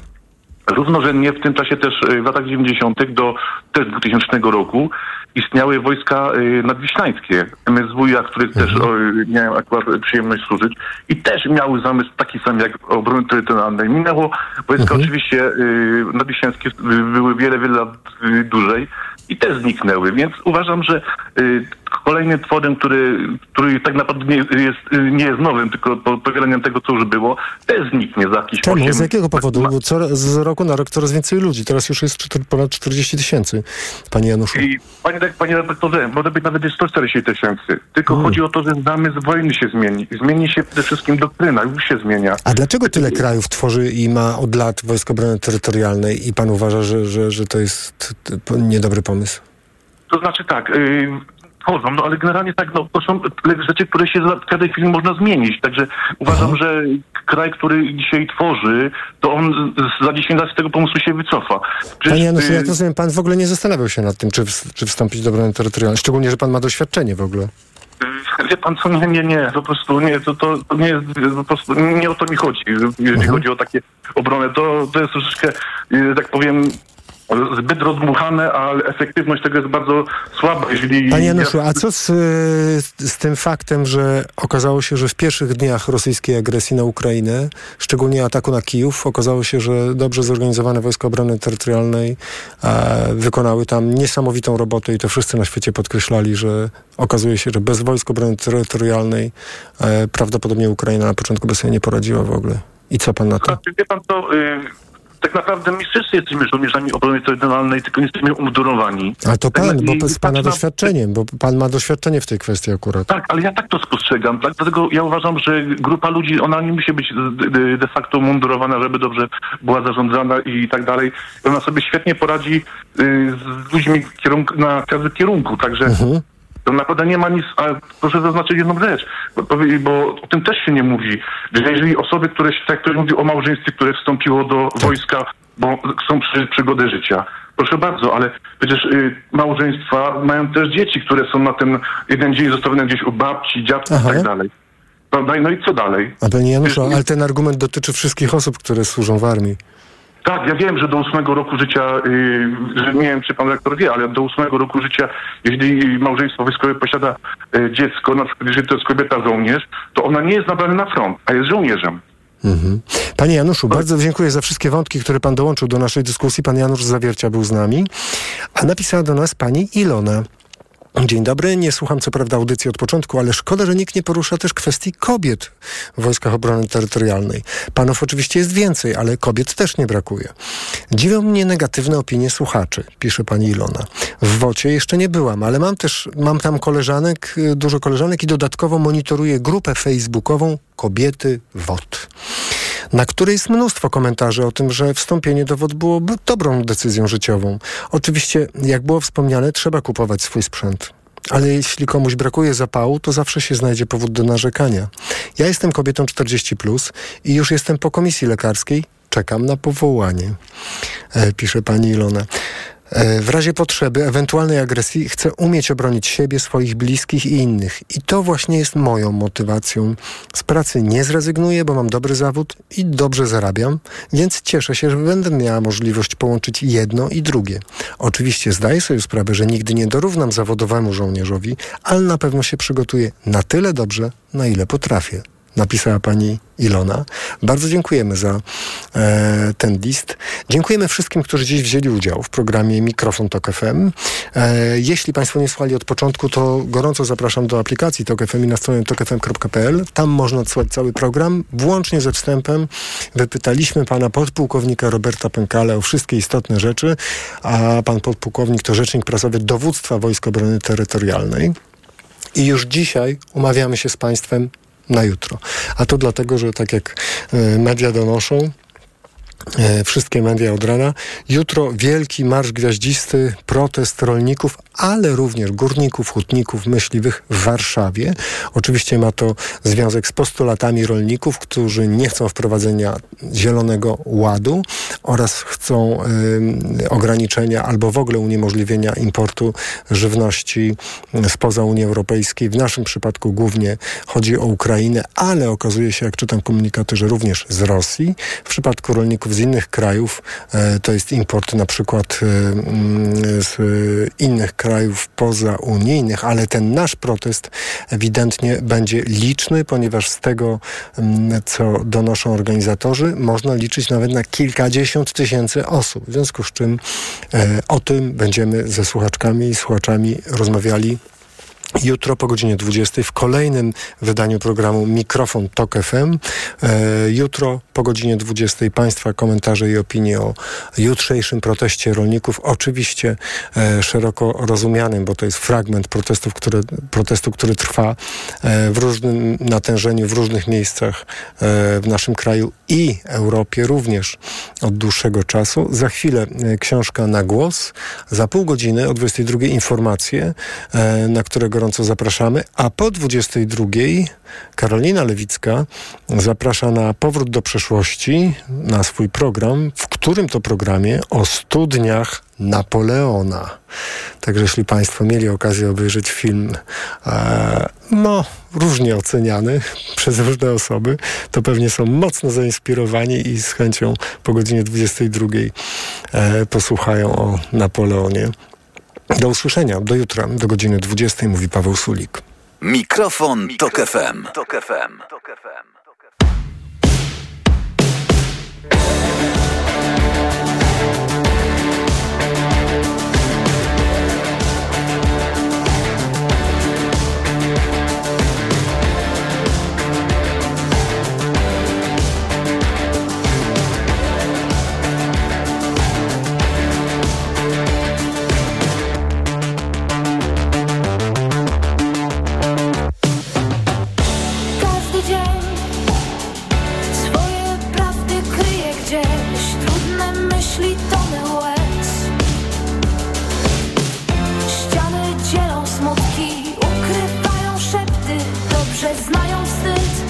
Równorzędnie w tym czasie też y, w latach 90. do też 2000 roku istniały wojska y, nadwiślańskie, MSWiA, których też o, y, miałem akurat przyjemność służyć i też miały zamysł taki sam jak obrony terytorialnej. Minęło wojska oczywiście y, nadwiślańskie były wiele, wiele lat y, dłużej i też zniknęły, więc uważam, że y, kolejnym tworem, który, który tak naprawdę nie jest, y, nie jest nowym, tylko po- powieleniem tego, co już było, też zniknie za jakiś Czemu? 8 Z jakiego powodu? Bo co, z roku na rok coraz więcej ludzi. Teraz już jest ponad 40 tysięcy, panie Januszu. I panie, tak- panie redaktorze, może być nawet jest 140 tysięcy. Tylko Mm. chodzi o to, że zamysł wojny się zmieni. Zmieni się przede wszystkim doktryna, już się zmienia. A dlaczego tyle krajów tworzy i ma od lat Wojsko Obrony Terytorialnej i pan uważa, że, że, że to jest niedobry pomysł? To znaczy tak, yy, chodzą, no ale generalnie tak, no to są rzeczy, które się w każdej chwili można zmienić. Także uważam, że kraj, który dzisiaj tworzy, to on za 10 lat z tego pomysłu się wycofa. Przecież, Panie Januszu, yy, jak rozumiem, pan w ogóle nie zastanawiał się nad tym, czy, czy wstąpić do obrony terytorialnej. Szczególnie, że pan ma doświadczenie w ogóle. Wie pan co, nie, nie, nie, po prostu nie, to, to, to nie jest, po prostu nie o to mi chodzi, jeżeli Mhm. chodzi o takie obronę, to, to jest troszeczkę, tak powiem, zbyt rozmuchane, ale efektywność tego jest bardzo słaba, jeżeli... Panie Januszu, a co z, y, z tym faktem, że okazało się, że w pierwszych dniach rosyjskiej agresji na Ukrainę, szczególnie ataku na Kijów, okazało się, że dobrze zorganizowane Wojska Obrony Terytorialnej e, wykonały tam niesamowitą robotę i to wszyscy na świecie podkreślali, że okazuje się, że bez Wojsk Obrony Terytorialnej e, prawdopodobnie Ukraina na początku by sobie nie poradziła w ogóle. I co pan na to? Znaczy, wie pan co, y, tak naprawdę my wszyscy jesteśmy żołnierzami obrony terytorialnej, tylko nie jesteśmy umundurowani. Ale to pan, bo z pana doświadczeniem, bo pan ma doświadczenie w tej kwestii akurat. Tak, ale ja tak to spostrzegam. Tak, dlatego ja uważam, że grupa ludzi, ona nie musi być de, facto mundurowana, żeby dobrze była zarządzana i tak dalej. Ona sobie świetnie poradzi y, z ludźmi na każdym kierunku, także to naprawdę nie ma nic, a proszę zaznaczyć jedną rzecz, bo, bo o tym też się nie mówi, że jeżeli osoby, które, się- tak ktoś mówi o małżeństwie, które wstąpiło do wojska, bo chcą przy, przygody życia, Proszę bardzo, ale przecież y, małżeństwa mają też dzieci, które są na ten jeden dzień zostawione gdzieś u babci, dziadków i tak dalej. Prawda? No i co dalej? A panie Januszu, ale ten argument dotyczy wszystkich osób, które służą w armii. Tak, ja wiem, że do ósmego roku życia, y, że nie wiem, czy pan rektor wie, ale do ósmego roku życia, jeśli małżeństwo wojskowe posiada y, dziecko, na przykład jeżeli to jest kobieta żołnierz, to ona nie jest nabrana na front, a jest żołnierzem. Mhm. Panie Januszu, bardzo dziękuję za wszystkie wątki, które pan dołączył do naszej dyskusji. Pan Janusz Zawiercia był z nami, a napisała do nas pani Ilona. Dzień dobry, nie słucham co prawda audycji od początku, ale szkoda, że nikt nie porusza też kwestii kobiet w Wojskach Obrony Terytorialnej. Panów oczywiście jest więcej, ale kobiet też nie brakuje. Dziwią mnie negatywne opinie słuchaczy, pisze pani Ilona. W WOCie jeszcze nie byłam, ale mam też, mam tam koleżanek, y, dużo koleżanek i dodatkowo monitoruję grupę facebookową Kobiety WOT na której jest mnóstwo komentarzy o tym, że wstąpienie do WOD byłoby dobrą decyzją życiową. Oczywiście, jak było wspomniane, trzeba kupować swój sprzęt. Ale jeśli komuś brakuje zapału, to zawsze się znajdzie powód do narzekania. Ja jestem kobietą 40 plus i już jestem po komisji lekarskiej. Czekam na powołanie, e, pisze pani Ilona. E, W razie potrzeby, ewentualnej agresji, chcę umieć obronić siebie, swoich bliskich i innych. I to właśnie jest moją motywacją. Z pracy nie zrezygnuję, bo mam dobry zawód i dobrze zarabiam, więc cieszę się, że będę miała możliwość połączyć jedno i drugie. Oczywiście zdaję sobie sprawę, że nigdy nie dorównam zawodowemu żołnierzowi, ale na pewno się przygotuję na tyle dobrze, na ile potrafię napisała pani Ilona. Bardzo dziękujemy za e, ten list. Dziękujemy wszystkim, którzy dziś wzięli udział w programie Mikrofon Tok FM. E, jeśli Państwo nie słuchali od początku, to gorąco zapraszam do aplikacji Tok FM i na stronę tokfm.pl. Tam można odsłuchać cały program, włącznie ze wstępem. Wypytaliśmy pana podpułkownika Roberta Pękale o wszystkie istotne rzeczy, a pan podpułkownik to rzecznik prasowy dowództwa Wojsk Obrony Terytorialnej. I już dzisiaj umawiamy się z Państwem na jutro. A to dlatego, że tak jak e, media donoszą, wszystkie media od rana. Jutro wielki marsz gwiaździsty, protest rolników, ale również górników, hutników, myśliwych w Warszawie. Oczywiście ma to związek z postulatami rolników, którzy nie chcą wprowadzenia zielonego ładu oraz chcą y, ograniczenia albo w ogóle uniemożliwienia importu żywności spoza Unii Europejskiej. W naszym przypadku głównie chodzi o Ukrainę, ale okazuje się, jak czytam komunikaty, że również z Rosji. W przypadku rolników z innych krajów e, to jest import na przykład e, mm, z innych krajów pozaunijnych, ale ten nasz protest ewidentnie będzie liczny, ponieważ z tego, mm, co donoszą organizatorzy, można liczyć nawet na kilkadziesiąt tysięcy osób. W związku z czym e, o tym będziemy ze słuchaczkami i słuchaczami rozmawiali Jutro po godzinie 20 w kolejnym wydaniu programu Mikrofon Tok FM. E, jutro po godzinie 20 Państwa komentarze i opinie o jutrzejszym proteście rolników. Oczywiście e, szeroko rozumianym, bo to jest fragment protestów, które, protestu, który trwa e, w różnym natężeniu, w różnych miejscach w naszym kraju i Europie również od dłuższego czasu. Za chwilę książka na głos. Za pół godziny o 22 informacje, na które gorąco zapraszamy, a po 22 Karolina Lewicka zaprasza na powrót do przeszłości, na swój program, w którym to programie o studniach Napoleona. Także jeśli Państwo mieli okazję obejrzeć film, e, no, różnie oceniany przez różne osoby, to pewnie są mocno zainspirowani i z chęcią po godzinie 22 e, posłuchają o Napoleonie. Do usłyszenia, do jutra, do godziny 20, mówi Paweł Sulik. Mikrofon, Tok FM. siedzisz that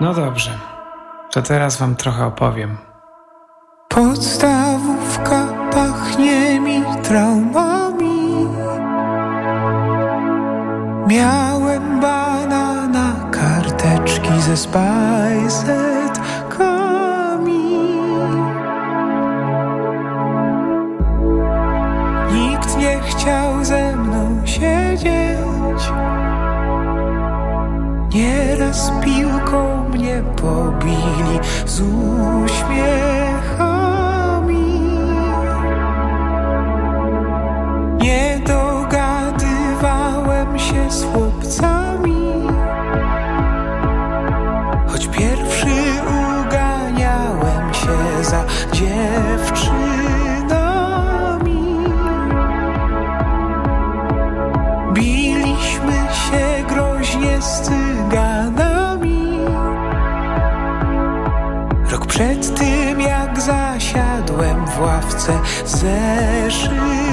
No dobrze, to teraz wam trochę opowiem. Podstawówka pachnie mi traumami. Banana, ze spajsetkami. Nikt nie chciał ze mną siedzieć. Nieraz piłką mnie pobili z uśmiechami. Nie dogadywałem się w ławce zeszytami.